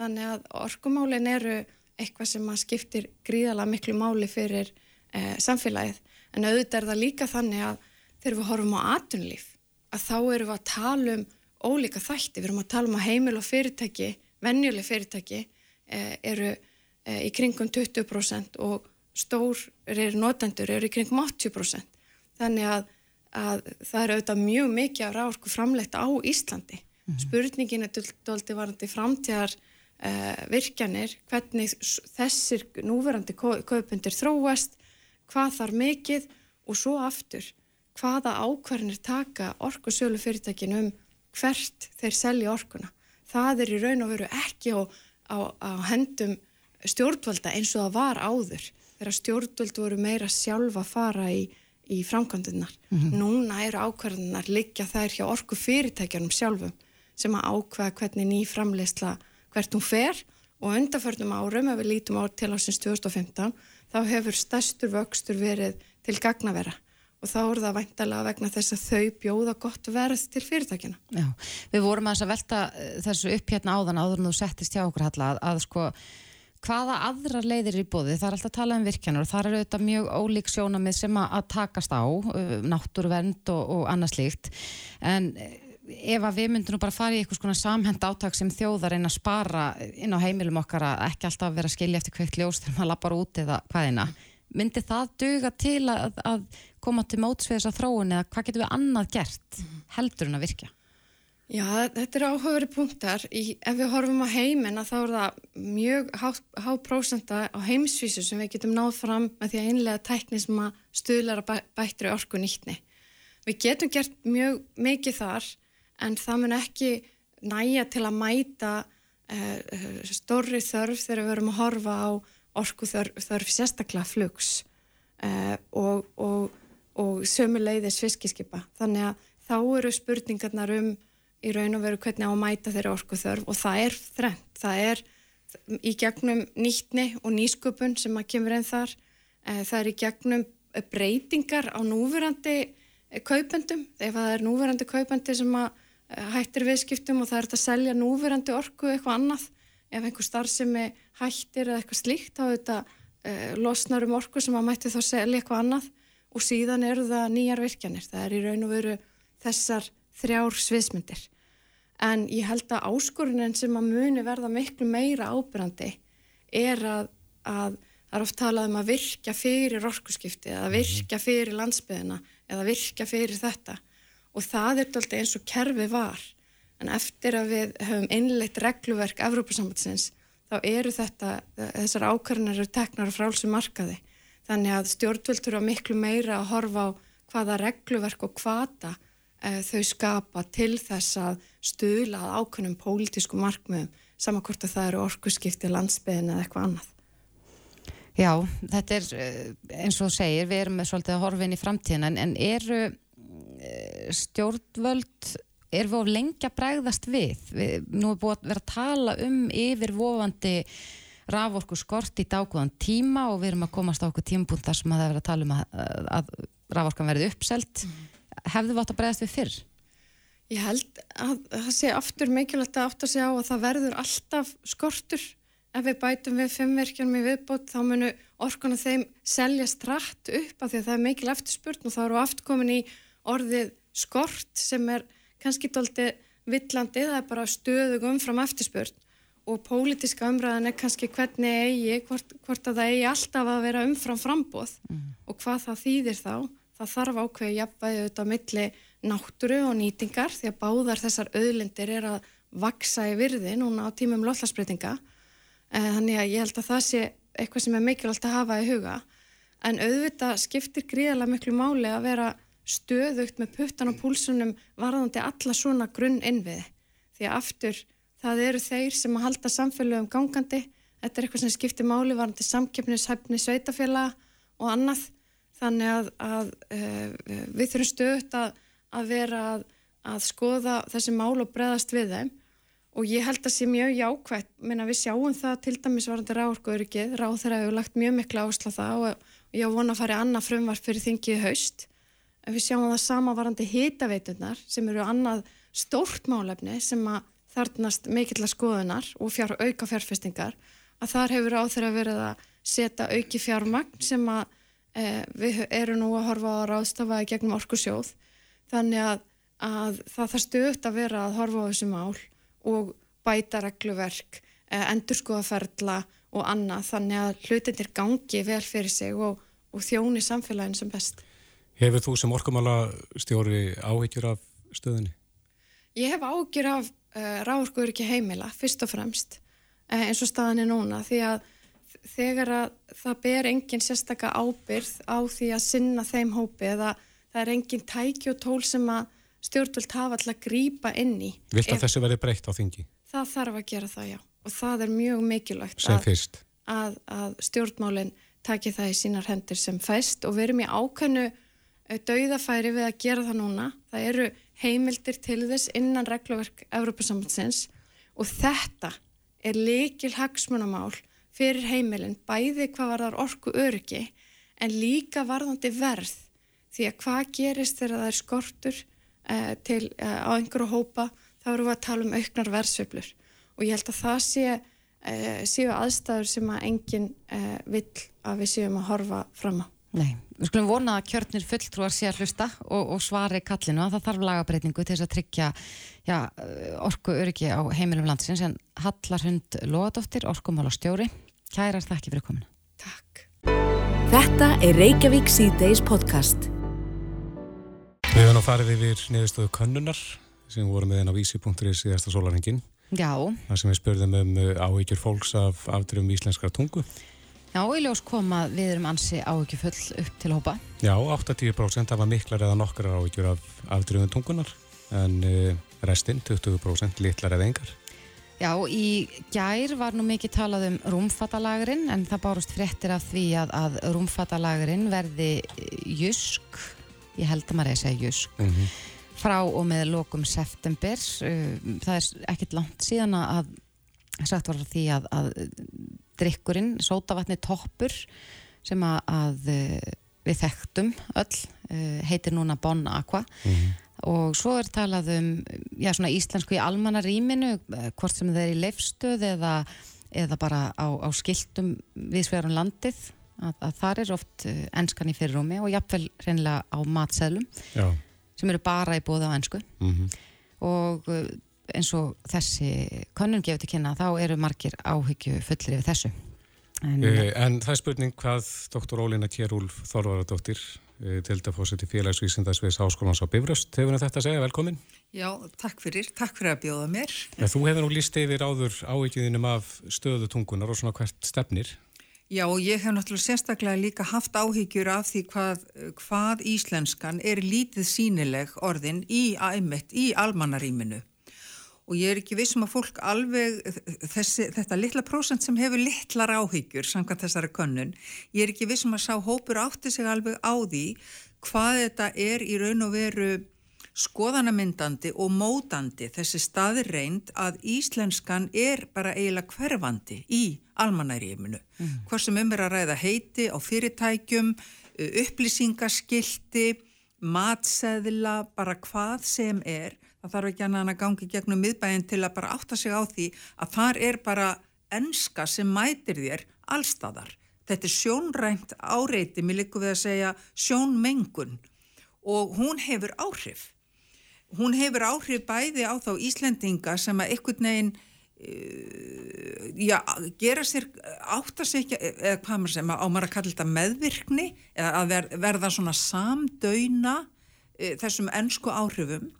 Þannig að orkumálin eru eitthvað sem skiptir gríðala miklu máli fyrir eh, samfélagið en auðvitað er það líka þannig að þegar við horfum á atunlíf að þá erum við að tala um ólíka þætti, við erum að tala um að heimil og fyrirtæki, venjuleg fyrirtæki eh, eru eh, í kringum 20% og stórir notendur eru í kringum 80%. Þannig að, að það eru auðvitað mjög mikið af ráorku framleitt á Íslandi. Mm -hmm. Spurningin er doldi varandi framtíðar uh, virkjanir, hvernig þessir núverandi kaupundir þróast, hvað þarf mikið og svo aftur hvaða ákvarðinir taka orkusölu fyrirtækin um hvert þeir selja orkuna. Það er í raun og veru ekki á, á, á hendum stjórnvalda eins og það var áður þegar stjórnvald voru meira sjálfa að fara í, í framkvæmdunar. Mm -hmm. Núna eru ákvarðinar liggja þær hjá orku fyrirtækjanum sjálfum sem að ákvaða hvernig ný framleysla hvert hún fer. Og undarförnum árum, ef við lítum á til ásins 2015, þá hefur stærstur vöxtur verið til gagnavera. Og þá er það væntalega vegna þess að þau bjóða gott verð til fyrirtækina. Já, við vorum að velta eh, þessu upp hérna áðan áður en þú settist hjá okkur halla að, að sko hvaða aðra leiðir í bóði, það er alltaf að tala um virkjanur og það er auðvitað mjög ólík sjónamið sem að, að takast á, uh, náttúruvernd og, og annað slíkt. En eh, ef að við myndum bara fara í eitthvað svona samhend áttak sem þjóðar einn að spara inn á heimilum okkar að ekki alltaf vera að skilja eftir kveikt ljós þegar maður lappar út eða hvaðina myndi það duga til að, að koma til mótsveðis að þróun eða hvað getur við annað gert heldur en að virkja? Já, þetta er áhugari punktar. Í, ef við horfum á heimina þá er það mjög há, há prósenda á heimsvísu sem við getum náð fram með því að einlega tækni sem að stuðlara bæ, bættri orku nýttni. Við getum gert mjög mikið þar en það mun ekki næja til að mæta uh, stórri þörf þegar við verum að horfa á orku þörf, þörf sérstaklega flugs uh, og, og og sömu leiðis fiskiskipa. Þannig að þá eru spurningarnar um í raun og veru hvernig á að mæta þeirra orku þörf og það er þrengt. Það er í gegnum nýttni og nýsköpun sem að kemur einn þar. Það er í gegnum breytingar á núverandi kaupendum. Ef það er núverandi kaupandi sem að hættir viðskiptum og það er að selja núverandi orku eitthvað annað. Ef einhver starfsemi hættir eða eitthvað slíkt þá er þetta eh, losnar um orku sem að mæti þá selja eitthvað annað og síðan eru það nýjar virkjanir. Það er í raun og veru þessar þrjár sviðsmyndir. En ég held að áskorunin sem að muni verða miklu meira ábyrgandi er að, að það er oft talað um að virka fyrir orkusskipti eða mhm. virka fyrir landsbyðina eða virka fyrir þetta og það er alltaf eins og kerfi var en eftir að við höfum innleitt regluverk Evrópasambatsins þá eru þetta, þessar ákvarðanar eru teknar á frálsum markaði Þannig að stjórnvöldur á miklu meira að horfa á hvaða regluverk og hvata e, þau skapa til þess að stuðla að ákveðnum pólitísku markmiðum saman hvort að það eru orkusskipti, landsbyðin eða eitthvað annað. Já, þetta er eh, eins og segir, við erum með svolítið að horfa inn í framtíðin en, eru eh, stjórnvöld, erum við of lengi að bregðast við? við nú er búið að vera að tala um yfirvofandi raforku skort í dágóðan tíma og við erum að komast á okkur tímbúnd þar sem að það er að tala um að, að raforkan verði uppselt hefðu við átt að bregðast við fyrr? Ég held að það sé aftur mikilvægt að átt að segja á að það verður alltaf skortur ef við bætum við fimmverkjum í viðbót þá munu orkuna þeim selja strætt upp af því að það er mikil eftirspurn og þá eru aft komin í orðið skort sem er kannski doldi villandi, það er bara stöðugum fram eftirspurn og pólitiska umræðan er kannski hvernig eigi, hvort, hvort að það eigi alltaf að vera umfram frambóð mm. og hvað það þýðir þá. Það þarf ákveði jafnvægi auðvitað milli náttúru og nýtingar því að báðar þessar auðlindir er að vaksa í virði núna á tímum loflasbreytinga. Eh, þannig að ég held að það sé eitthvað sem er mikilvægt að hafa í huga. En auðvitað skiptir gríðarlega miklu máli að vera stöðugt með puttan og púlsunum varðandi alla svona grunn innviði. Því að aftur það eru þeir sem að halda samfélögum gangandi, þetta er eitthvað sem skiptir máli varandi samkeppnishæfni sveitafélag og annað. Þannig að, að uh, við þurfum stöðut að, að vera að, að skoða þessi mál og breðast við þeim. Og ég held að sé mjög jákvægt, minna við sjáum það til dæmis varandi ráorkuðuryggið, ráð þeirra hefur lagt mjög miklu áherslu á það og, og ég vona að fara í annað frumvart fyrir þingið haust en við sjáum það sama varandi hýtaveiturnar sem eru annað stórt málefni sem að þarnast mikill að skoðunar og fjár, auka fjárfestingar að þar hefur á þeirra verið að setja auki fjármagn sem að e, við eru nú að horfa á ráðstafaði gegnum orkusjóð þannig að, að það þarf stöðt að vera að horfa á þessu mál og bæta regluverk, eh, endurskoðaferla og annað þannig að hlutinir gangi vel fyrir sig og, og þjóni samfélagin sem best. Hefur þú sem orkumála stjóri áhyggjur af stöðinni? Ég hef áhyggjur af uh, rávorkuður ekki heimila, fyrst og fremst, uh, eins og staðan er núna, því að þegar að það ber engin sérstaka ábyrð á því að sinna þeim hópi eða það er engin tæki og tól sem að stjórnvöld hafa alltaf að grýpa inn í. Vilt að þessu verði breytt á þingi? Það þarf að gera það, já. Og það er mjög mikilvægt að, að, að stjórnmálinn taki það í sínar hendur sem fæst og verum í ákvæmnu eh, dauðafæri við að gera það núna. Það eru heimildir til þess innan regluverk Európa-sambandsins og þetta er leikil hagsmunamál fyrir heimilin, bæði hvað var þar orku öryggi en líka varðandi verð því að hvað gerist þegar það er skortur eh, til, eh, á einhverju hópa þá eru við að tala um auknar verðsveiflur og ég held að það sé, eh, séu aðstæður sem að enginn eh, vill að við séum að horfa fram á. Nei, við skulum vona að kjörnir fulltrúar sé að hlusta og, og svari kallinu að það þarf lagabreitingu til þess að tryggja já, orku öryggi á heimilum landsins en Hallar Hund Lóadóttir, orkumála stjóri, kærar þakki fyrir kominu. Takk. Þetta er Reykjavík C-Days podcast. Við höfum farið yfir niðurstöðu könnunar sem voru með henn á vísi.ri síðasta sólarhengin. Já. Það sem við spurðum um áhyggjur fólks af afdrifum íslenskara tungu. Já, í ljós koma við erum ansi áhyggjufull upp til hópa. Já, 80% hafa miklar eða nokkrar áhyggjur af afdrifun tungunar en uh, restinn 20% litlar eða engar. Já, í gær var nú mikið talað um rúmfattalagurinn en það bárust fréttir af því að, að rúmfattalagurinn verði jusk, ég held að maður er að segja jusk, mm -hmm. frá og með lokum september. Það er ekkit langt síðan að sagt var því að, að drikkurinn, sótavatni toppur sem að, að eh, við þekktum öll, eh, heitir núna Bon Aqua mm -hmm. og svo er talað um já, svona íslensku í almannaríminu, eh, hvort sem það er í leifstöð eða, eða bara á, á skiltum viðsverðan landið að, að þar er oft ennskan í fyrirrumi og jafnvel reynilega á matseðlum já. sem eru bara í bóða á ennsku mm -hmm. og eins og þessi konun gefur til kynna þá eru margir áhyggju fullir yfir þessu. En, uh, en það er spurning hvað doktor Ólína Kjærúlf Þorvaradóttir uh, til þetta fórseti félagsvísindarsviðs Háskólans á Bifröst hefur þetta að segja, velkomin. Já, takk fyrir, takk fyrir að bjóða mér. Ja, Þú hefur nú líst yfir áður áhyggjuðinum af stöðu tungunar og svona hvert stefnir. Já, og ég hef náttúrulega sérstaklega líka haft áhyggjur af því hvað, hvað íslenskan er lítið sínileg orðin í, í almannaríminu og ég er ekki vissum að fólk alveg, þessi, þetta litla prósent sem hefur litlar áhyggjur samkvæmt þessari könnun, ég er ekki vissum að sá hópur átti sig alveg á því hvað þetta er í raun og veru skoðanamyndandi og mótandi þessi staði reynd að íslenskan er bara eiginlega hverfandi í almanæriðiminu. Mm. Hvað sem um er að ræða heiti á fyrirtækjum, upplýsingaskilti, matseðla, bara hvað sem er það þarf ekki annað að gangi gegnum miðbæinn til að bara átta sig á því að þar er bara enska sem mætir þér allstæðar. Þetta er sjónrænt áreiti, mér likur við að segja sjónmengun og hún hefur áhrif. Hún hefur áhrif bæði á þá Íslendinga sem að einhvern veginn uh, já, gera sér átta sig ekki, eða hvað maður sem á maður að kalla þetta meðvirkni eða að ver, verða svona samdöyna uh, þessum ennsku áhrifum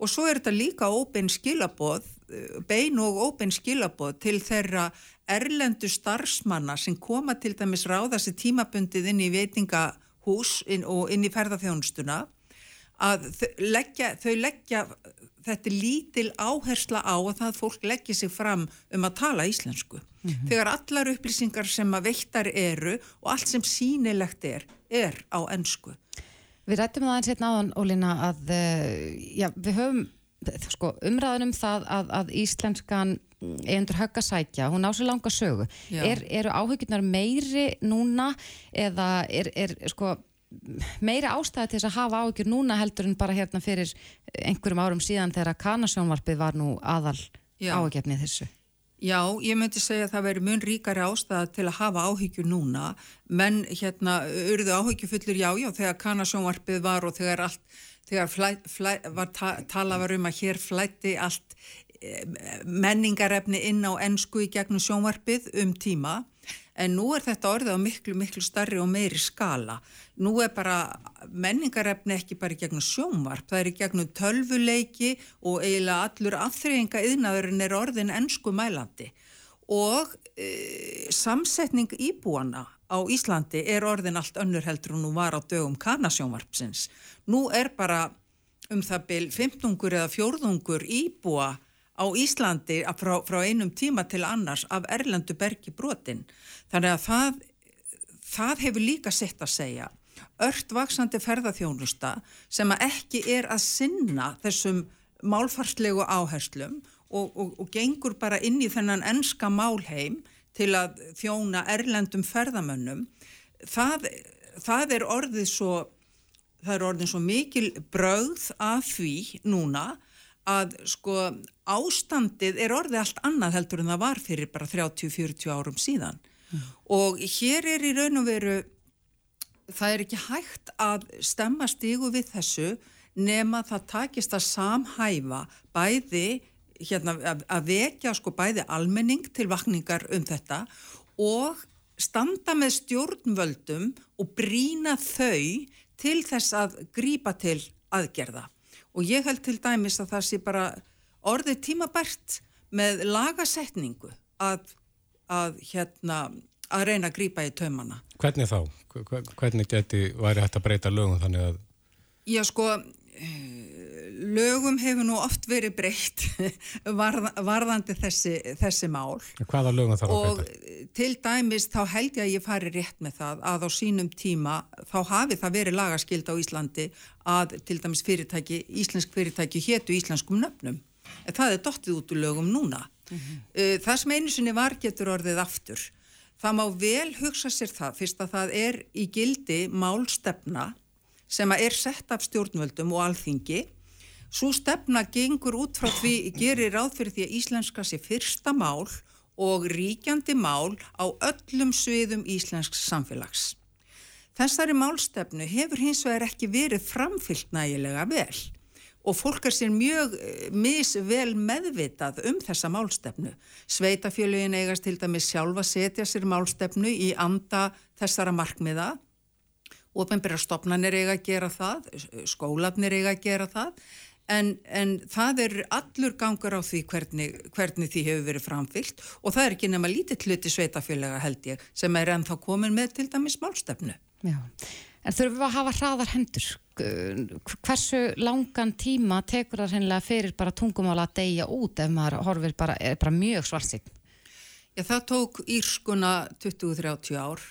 og svo er þetta líka óbein skilaboð, eh, bein og óbein skilaboð til þeirra erlendu starfsmanna sem koma til dæmis ráða sér tímabundið inn í veitingahús inn og inn í ferðarþjónustuna að þau leggja, þau leggja þetta lítil áhersla á að það fólk leggja sig fram um að tala íslensku. Mm -hmm. Þegar allar upplýsingar sem að veittar eru og allt sem sínilegt er, er á ennsku. Við rættum það eins hérna áðan, Ólína, að eh, já, við höfum sko, umræðunum það að, að íslenskan einundur högg að sækja, hún á svo langa sögu. Er, eru áhugirnar meiri núna eða er, er sko, meiri ástæði til þess að hafa áhugjur núna heldur en bara hérna fyrir einhverjum árum síðan þegar kanasjónvarpið var nú aðal áhugjefnið þessu? Já, ég myndi segja að það veri mun ríkari ástæða til að hafa áhyggjur núna, menn hérna, urðu áhyggjufullur já, já, þegar kanasjónvarpið var og þegar allt, þegar flæ, flæ, var ta, tala var um að hér flætti allt e, menningarefni inn á ennsku í gegnum sjónvarpið um tíma en nú er þetta orðið á miklu, miklu starri og meiri skala. Nú er bara menningarefni ekki bara í gegnum sjónvarp, það er í gegnum tölvuleiki og eiginlega allur aðþreyinga yðnaðurinn er orðin ennsku mælandi og e, samsetning íbúana á Íslandi er orðin allt önnur heldur og nú var á dögum kanasjónvarpsins. Nú er bara um það byl 15 eða 14 íbúa á Íslandi frá, frá einum tíma til annars af Erlendu bergi brotin. Þannig að það, það hefur líka sett að segja ört vaksandi ferðarþjónusta sem ekki er að sinna þessum málfarslegu áherslum og, og, og gengur bara inn í þennan enska málheim til að þjóna erlendum ferðamönnum. Það, það er orðið svo, það er orðið svo mikil brauð af því núna að sko ástandið er orðið allt annað heldur en það var fyrir bara 30-40 árum síðan mm. og hér er í raun og veru það er ekki hægt að stemma stígu við þessu nema það takist að samhæfa bæði hérna að, að vekja sko bæði almenning til vakningar um þetta og standa með stjórnvöldum og brína þau til þess að grípa til aðgerða og ég held til dæmis að það sé bara orðið tímabært með lagasetningu að, að, hérna, að reyna að grýpa í taumana. Hvernig þá? Hvernig geti væri hægt að breyta lögum þannig að... Já sko, lögum hefur nú oft verið breytt [laughs] varð, varðandi þessi, þessi mál. Hvaða lögum þarf að breyta? Og til dæmis þá held ég að ég fari rétt með það að á sínum tíma þá hafi það verið lagaskild á Íslandi að til dæmis fyrirtæki, íslensk fyrirtæki héttu íslenskum nöfnum. Það er dottið út úr lögum núna. Mm -hmm. Það sem einu sinni var getur orðið aftur. Það má vel hugsa sér það fyrst að það er í gildi málstefna sem er sett af stjórnvöldum og alþingi Svo stefna gengur út frá því, gerir ráð fyrir því að íslenska sé fyrsta mál og ríkjandi mál á öllum sviðum íslensks samfélags. Þessari málstefnu hefur hins vegar ekki verið framfyllt nægilega vel og fólk er sér mjög eh, misvel meðvitað um þessa málstefnu. Sveitafjölugin eigast til dæmis sjálfa setja sér málstefnu í anda þessara markmiða Ópenbæra stopnarnir eiga að gera það, skólanir eiga að gera það En, en það er allur gangur á því hvernig, hvernig því hefur verið framfyllt og það er ekki nema lítið hluti sveitafélaga held ég sem er ennþá komin með til dæmis málstefnu. Já, en þurfum við að hafa hraðar hendur? Hversu langan tíma tekur það hennilega fyrir bara tungumála að deyja út ef maður horfir bara, bara mjög svarsinn? Já, það tók írskuna 20-30 ár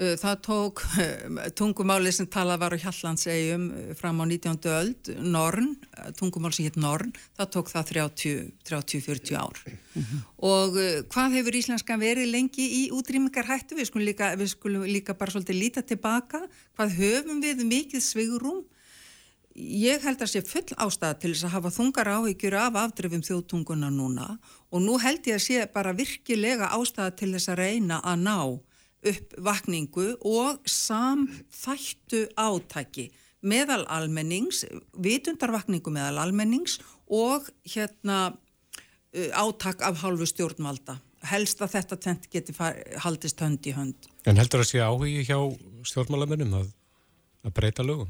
það tók tungumáli sem talað var á Hjallandsegjum uh, fram á 19. öld, Norn, tungumál sem hitt Norn, það tók það 30-40 ár. Mm -hmm. Og hvað hefur íslenskan verið lengi í útrýmingar hættu? Við skulum líka, við skulum líka bara svolítið líta tilbaka. Hvað höfum við mikið svigurum? Ég held að sé full ástæða til þess að hafa þungar áhyggjur af afdrifum þjóðtunguna núna og nú held ég að sé bara virkilega ástæða til þess að reyna að ná upp vakningu og samþættu átæki meðal almennings, vitundarvakningu meðal almennings og hérna átak af hálfu stjórnvalda. Helst að þetta tent geti haldist hönd í hönd. En heldur að sé áhugi hjá stjórnmálamennum að, að breyta lögum?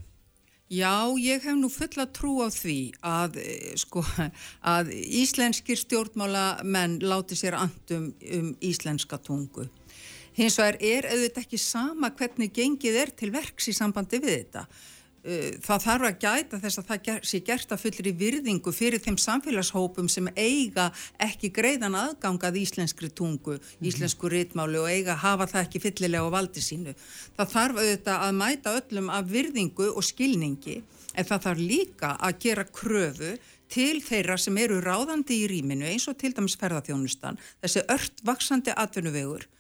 Já, ég hef nú fulla trú á því að, sko, að íslenskir stjórnmálamenn láti sér andum um íslenska tungu. Hins vegar er auðvitað ekki sama hvernig gengið er til verks í sambandi við þetta. Uh, það þarf að gæta þess að það sé gert að fullir í virðingu fyrir þeim samfélagshópum sem eiga ekki greiðan aðgangað íslenskri tungu, mhm. íslensku ritmáli og eiga hafa það ekki fyllilega á valdi sínu. Það þarf auðvitað að mæta öllum af virðingu og skilningi en það þarf líka að gera kröfu til þeirra sem eru ráðandi í rýminu eins og til dæmis ferðarþjónustan, þessi ört vaksandi atvinnuvegur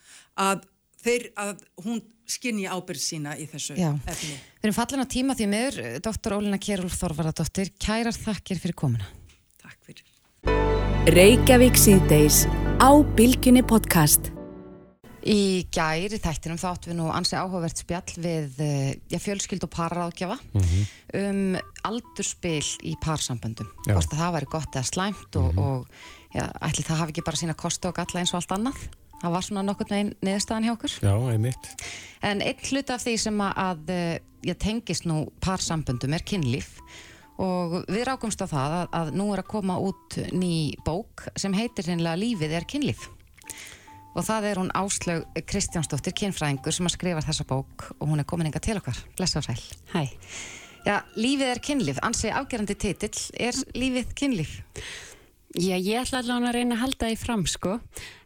að, þeir, að hún skinni ábyrð sína í þessu Já. efni. Við erum fallin á tíma því meður, doktor Ólina Kjærúl Þorvaradóttir, kærar þakkir fyrir komuna. Takk fyrir. Reykjavík síðdeis á Bilginni podcast. Í gæri þættinum þá áttum við nú ansi áhugavert spjall við eh, já, fjölskyld og pararáðgjafa um aldurspil í parsamböndum. Hvort að það væri gott eða slæmt og, og já, ætli það hafi ekki bara sína kosti og galla eins og allt annað. Það var svona nokkurn veginn niðurstaðan hjá okkur. Já, einmitt. En einn hlut af því sem að, eh, ég tengist nú parsamböndum er kynlíf og við rákumst á það að, að nú er að koma út ný bók sem heitir hinnlega Lífið er kynlíf og það er hún Áslaug Kristjánsdóttir kynfræðingur sem að skrifa þessa bók og hún er komin enga til okkar, blessa og sæl Hæ. Já, Lífið er kynlíf, ansi afgerandi titill er Lífið kynlíf? Já, ég ætla allavega að reyna að halda því fram, sko.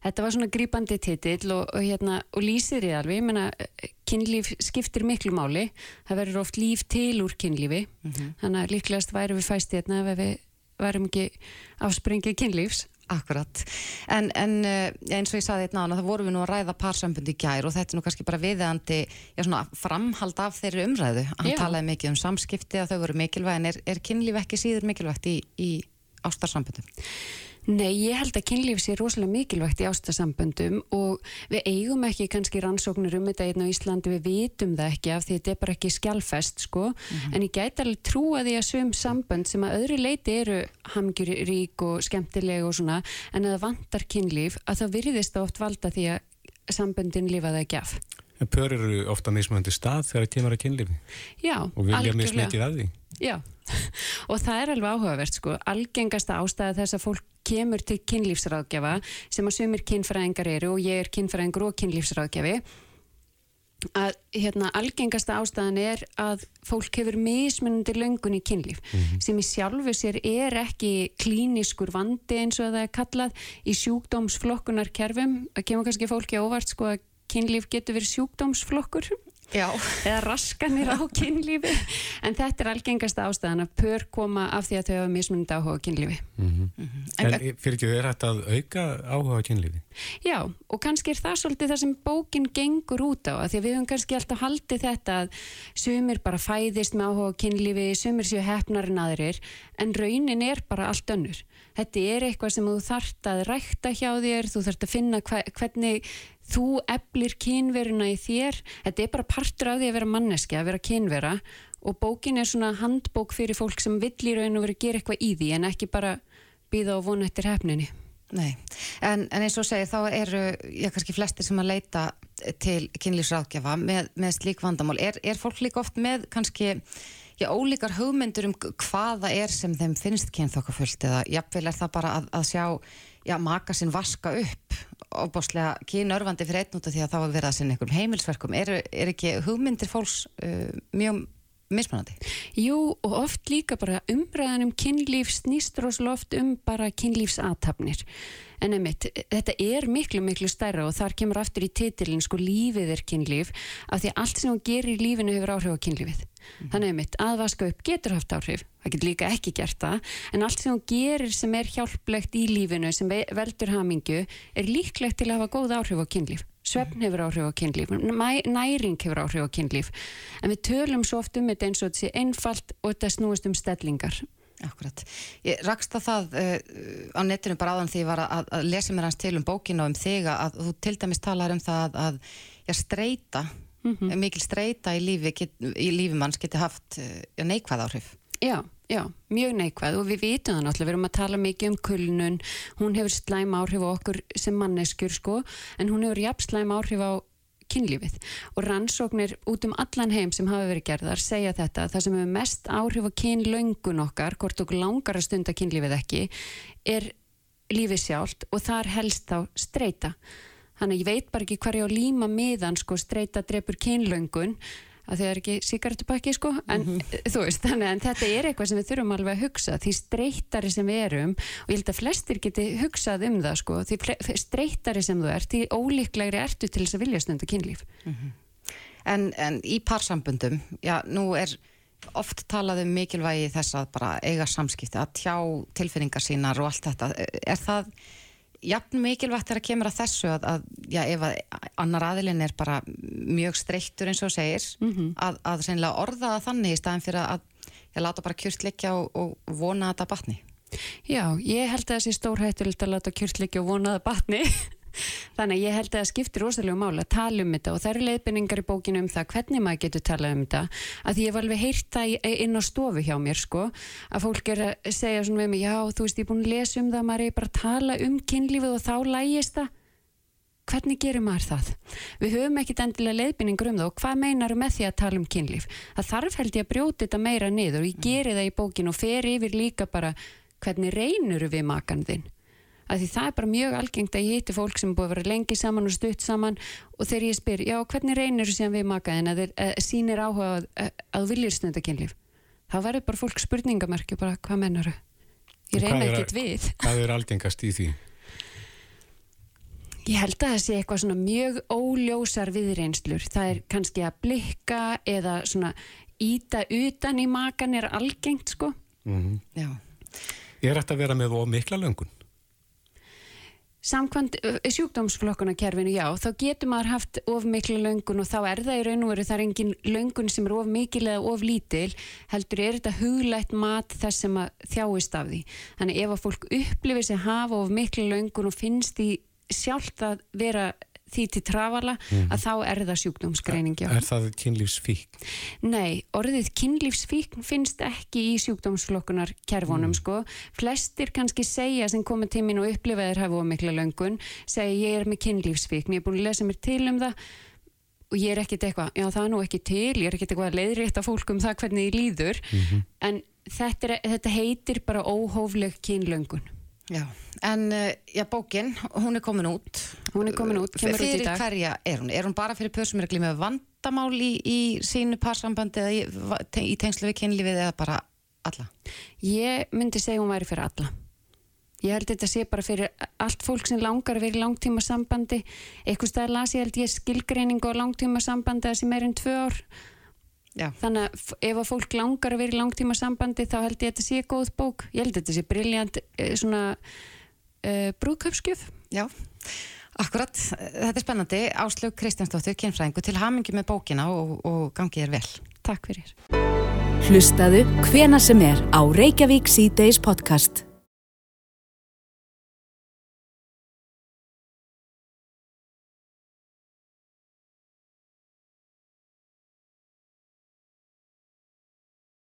Þetta var svona grípandi titill og, og, hérna, og lýsir ég alveg. Ég meina, eh, kynlíf skiptir miklu máli. Það verður oft líf til úr kynlífi. Þannig að líklegast væri við fæst hérna ef við værum ekki afspringið kynlífs. Akkurat, en, en eh, eins og ég saði þetta nána, það vorum við nú að ræða parsambund í gær og þetta er nú kannski bara viðeðandi já, svona, framhald af þeirri umræðu hann Já. talaði mikið um samskipti að þau voru mikilvæg en er, er kynlíf ekki síður mikilvægt í, í ástarsambundum? Nei, ég held að kynlíf sé rosalega mikilvægt í ástasamböndum og við eigum ekki kannski rannsóknir um þetta hérna á Íslandi, við vitum það ekki af því þetta er bara ekki skjálfest sko, en ég gæti alveg trúa því að sum sambönd sem að öðru leiti eru hamgjurík og skemmtileg og svona, en að það vantar kynlíf, að það virðist oft valda því að samböndin lifaði ekki af. En pör eru ofta mismunandi stað þegar það kemur að kynlífi Já, og vilja mismikið af því. Já, [laughs] og það er alveg áhugavert sko, algengasta ástæða þess að fólk kemur til kynlífsráðgjafa sem að sumir kynfræðingar eru og ég er kynfræðingur og kynlífsráðgjafi að hérna algengasta ástæðan er að fólk hefur mismunandi löngun í kynlíf sem í sjálfu sér er ekki klíniskur vandi eins og það er kallað í sjúkdómsflokkunarkerfum. Það kemur kannski fólki á óvart sko að kynlíf getur verið sjúkdómsflokkur Já. eða raskanir á kynlífi en þetta er algengasta ástæðan að pör koma af því að þau hafa mismunandi áhuga á kynlífi En fyrir ekki þeir hægt að auka áhuga á kynlífi? Já, og kannski er það svolítið það sem bókin gengur út á, að því að við höfum kannski alltaf haldið þetta að sumir bara fæðist með áhuga á kynlífi, sumir séu hefnar en aðrir, en raunin er bara allt önnur. Þetta er eitthvað sem þú þart að rækta hjá þér, þú þart að finna hva, hvernig þú eflir kynveruna í þér, þetta er bara partur af því að vera manneski, að vera kynvera og bókin er svona handbók fyrir fólk sem vill í raun og vera að gera eitthvað í því en ekki bara býða og vona eftir hefninni. Nei, en, en eins og segir þá eru já, kannski flestir sem að leita til kynlífsráðgjafa með, með slík vandamál. Er, er fólk líka oft með kannski já, ólíkar hugmyndur um hvaða er sem þeim finnst kynþokkafullt eða jafnvel er það bara að, að sjá já, maka sinn vaska upp ofbáslega kynörfandi fyrir einn út af því að þá er verið að sinna einhverjum heimilsverkum. Er, er ekki hugmyndir fólks uh, mjög mismunandi? Jú, og oft líka bara umræðan um kynlíf snýst rosalega oft um bara kynlífsatafnir. En einmitt, þetta er miklu, miklu stærra og þar kemur aftur í titilin sko lífið er kynlíf af því að allt sem hún gerir í lífinu hefur áhrif á kynlífið. Þannig einmitt, að vaska upp getur haft áhrif, það getur líka ekki gert það, en allt sem hún gerir sem er hjálplegt í lífinu, sem ve- veldur hamingu, er líklegt til að hafa góð áhrif á kynlíf. Svefn hefur áhrif á kynlíf, næ- næring hefur áhrif á kynlíf, en við tölum svo oft um þetta eins og þetta sé einfalt og þetta snúist um stellingar. Akkurat. Ég rakst að það uh, á netinu bara áðan því ég var að, að lesa mér hans til um bókinu og um þig að þú til dæmis talar um það að já, streyta, mikil streyta í lífi, get, í lífi manns geti haft uh, já, neikvæð áhrif. Já, já, mjög neikvæð og við vitum það náttúrulega, við erum að tala mikið um kulnun, hún hefur slæm áhrif á okkur sem manneskjur sko, en hún hefur jafn slæm áhrif á kynlífið. Og rannsóknir út um allan heim sem hafa verið gerðar segja þetta, það sem hefur mest áhrif á kynlöngun okkar, hvort okkur langar að stunda kynlífið ekki, er lífið sjálft og þar helst þá streyta. Þannig ég veit bara ekki hvar ég á líma miðan sko streyta drepur kynlöngun að það er ekki sigarettupakki sko en þú veist, þannig að þetta er eitthvað sem við þurfum alveg að hugsa, því streytari sem við erum og ég held að flestir geti hugsað um það sko, því streytari sem þú ert, því ólíklegri ertu til þess að vilja stunda kynlíf. En, en í parsambundum, já, nú er oft talað um mikilvægi þess að bara eiga samskipti, að tjá tilfinningar sínar og allt þetta. Er það jafn mikilvægt þegar kemur að þessu að, að já, ef að annar aðilinn er bara mjög streyktur eins og segir, að, að sennilega orða það þannig í staðin fyrir að ég láta bara kjurt liggja og, og vona þetta batni? Já, ég held að þessi stórhættulegt að láta kjörtleiki og vonaða batni Þannig að ég held að það skiptir rosalega máli að tala um þetta og það eru leiðbynningar í bókinu um það hvernig maður getur talað um þetta að ég hef alveg heyrt það inn á stofu hjá mér sko að fólk er að segja svona við mig já þú veist ég er búin að lesa um það maður er bara að tala um kynlífið og þá lægist það hvernig gerir maður það? Við höfum ekkit endilega leiðbynningur um það og hvað meinar með því að tala um kynlíf? Það þarf held ég að brjóti þetta meira niður og ég geri það í bókinu og fer yfir líka bara hvernig reynur við makan þinn? Að því það er bara mjög algengt að ég hitti fólk sem búið að vera lengi saman og stutt saman og þegar ég spyr, já hvernig reynir þú síðan við makaðin að þeir sínir áhuga að, að, viljur snönda kynlíf þá verður bara fólk spurningamerki bara hvað mennar þau? Ég reyna ekkit við [laughs] Hvað er algengast í því? Ég held að það sé eitthvað svona mjög óljósar viðreynslur það er kannski að blikka eða svona íta utan í makan er algengt sko mm -hmm. Já Er þetta að vera með ómikla löngun? Samkvæmt sjúkdómsflokkunarkerfinu, já, þá getur maður haft of miklu löngun og þá er það í raun og veru, það er engin löngun sem er of mikil eða of lítil, heldur er þetta huglætt mat þess sem að þjáist af því. Þannig ef að fólk upplifir sig hafa of miklu löngun og finnst því sjálft að vera því til trafala mm. að þá er það sjúkdómsgreining Er það kynlífsfík? Nei, orðið kynlífsfík finnst ekki í sjúkdómsflokkunar kerfunum mm. sko, flestir kannski segja sem koma tímin og upplifaðir hafa ómikla löngun, segja ég er með kynlífsfík ég er búin að lesa mér til um það og ég er ekkert eitthvað, já það er nú ekki til ég er ekkert eitthvað að leiðrétta fólk um það hvernig ég líður mm -hmm. en þetta, er, þetta heitir bara óhófleg kynlöngun Já, en eh, já, bókin, hún er komin út. Hún er komin út, kemur fyrir út í dag. Fyrir hverja er hún? Er hún bara fyrir pörsum er að glíma vandamál í, í sínu parsambandi eða í, í tengslu við kynlífið eða bara alla? Ég myndi segja hún væri fyrir alla. Ég held þetta sé bara fyrir allt fólk sem langar að vera í langtíma sambandi. Eitthvað stað las ég held ég skilgreiningu á langtíma sambandi að sem er einn tvö ár Já. Þannig að ef að fólk langar að vera í langtíma sambandi þá held ég að þetta sé góð bók. Ég held að þetta sé brilljant eh, svona uh, brúðköpskjöf. Já, akkurat. Þetta er spennandi. Áslög Kristjánsdóttir, kynfræðingu, til hamingi með bókina og, og gangið er vel. Takk fyrir. Hlustaðu hvena sem er á Reykjavík C-Days podcast.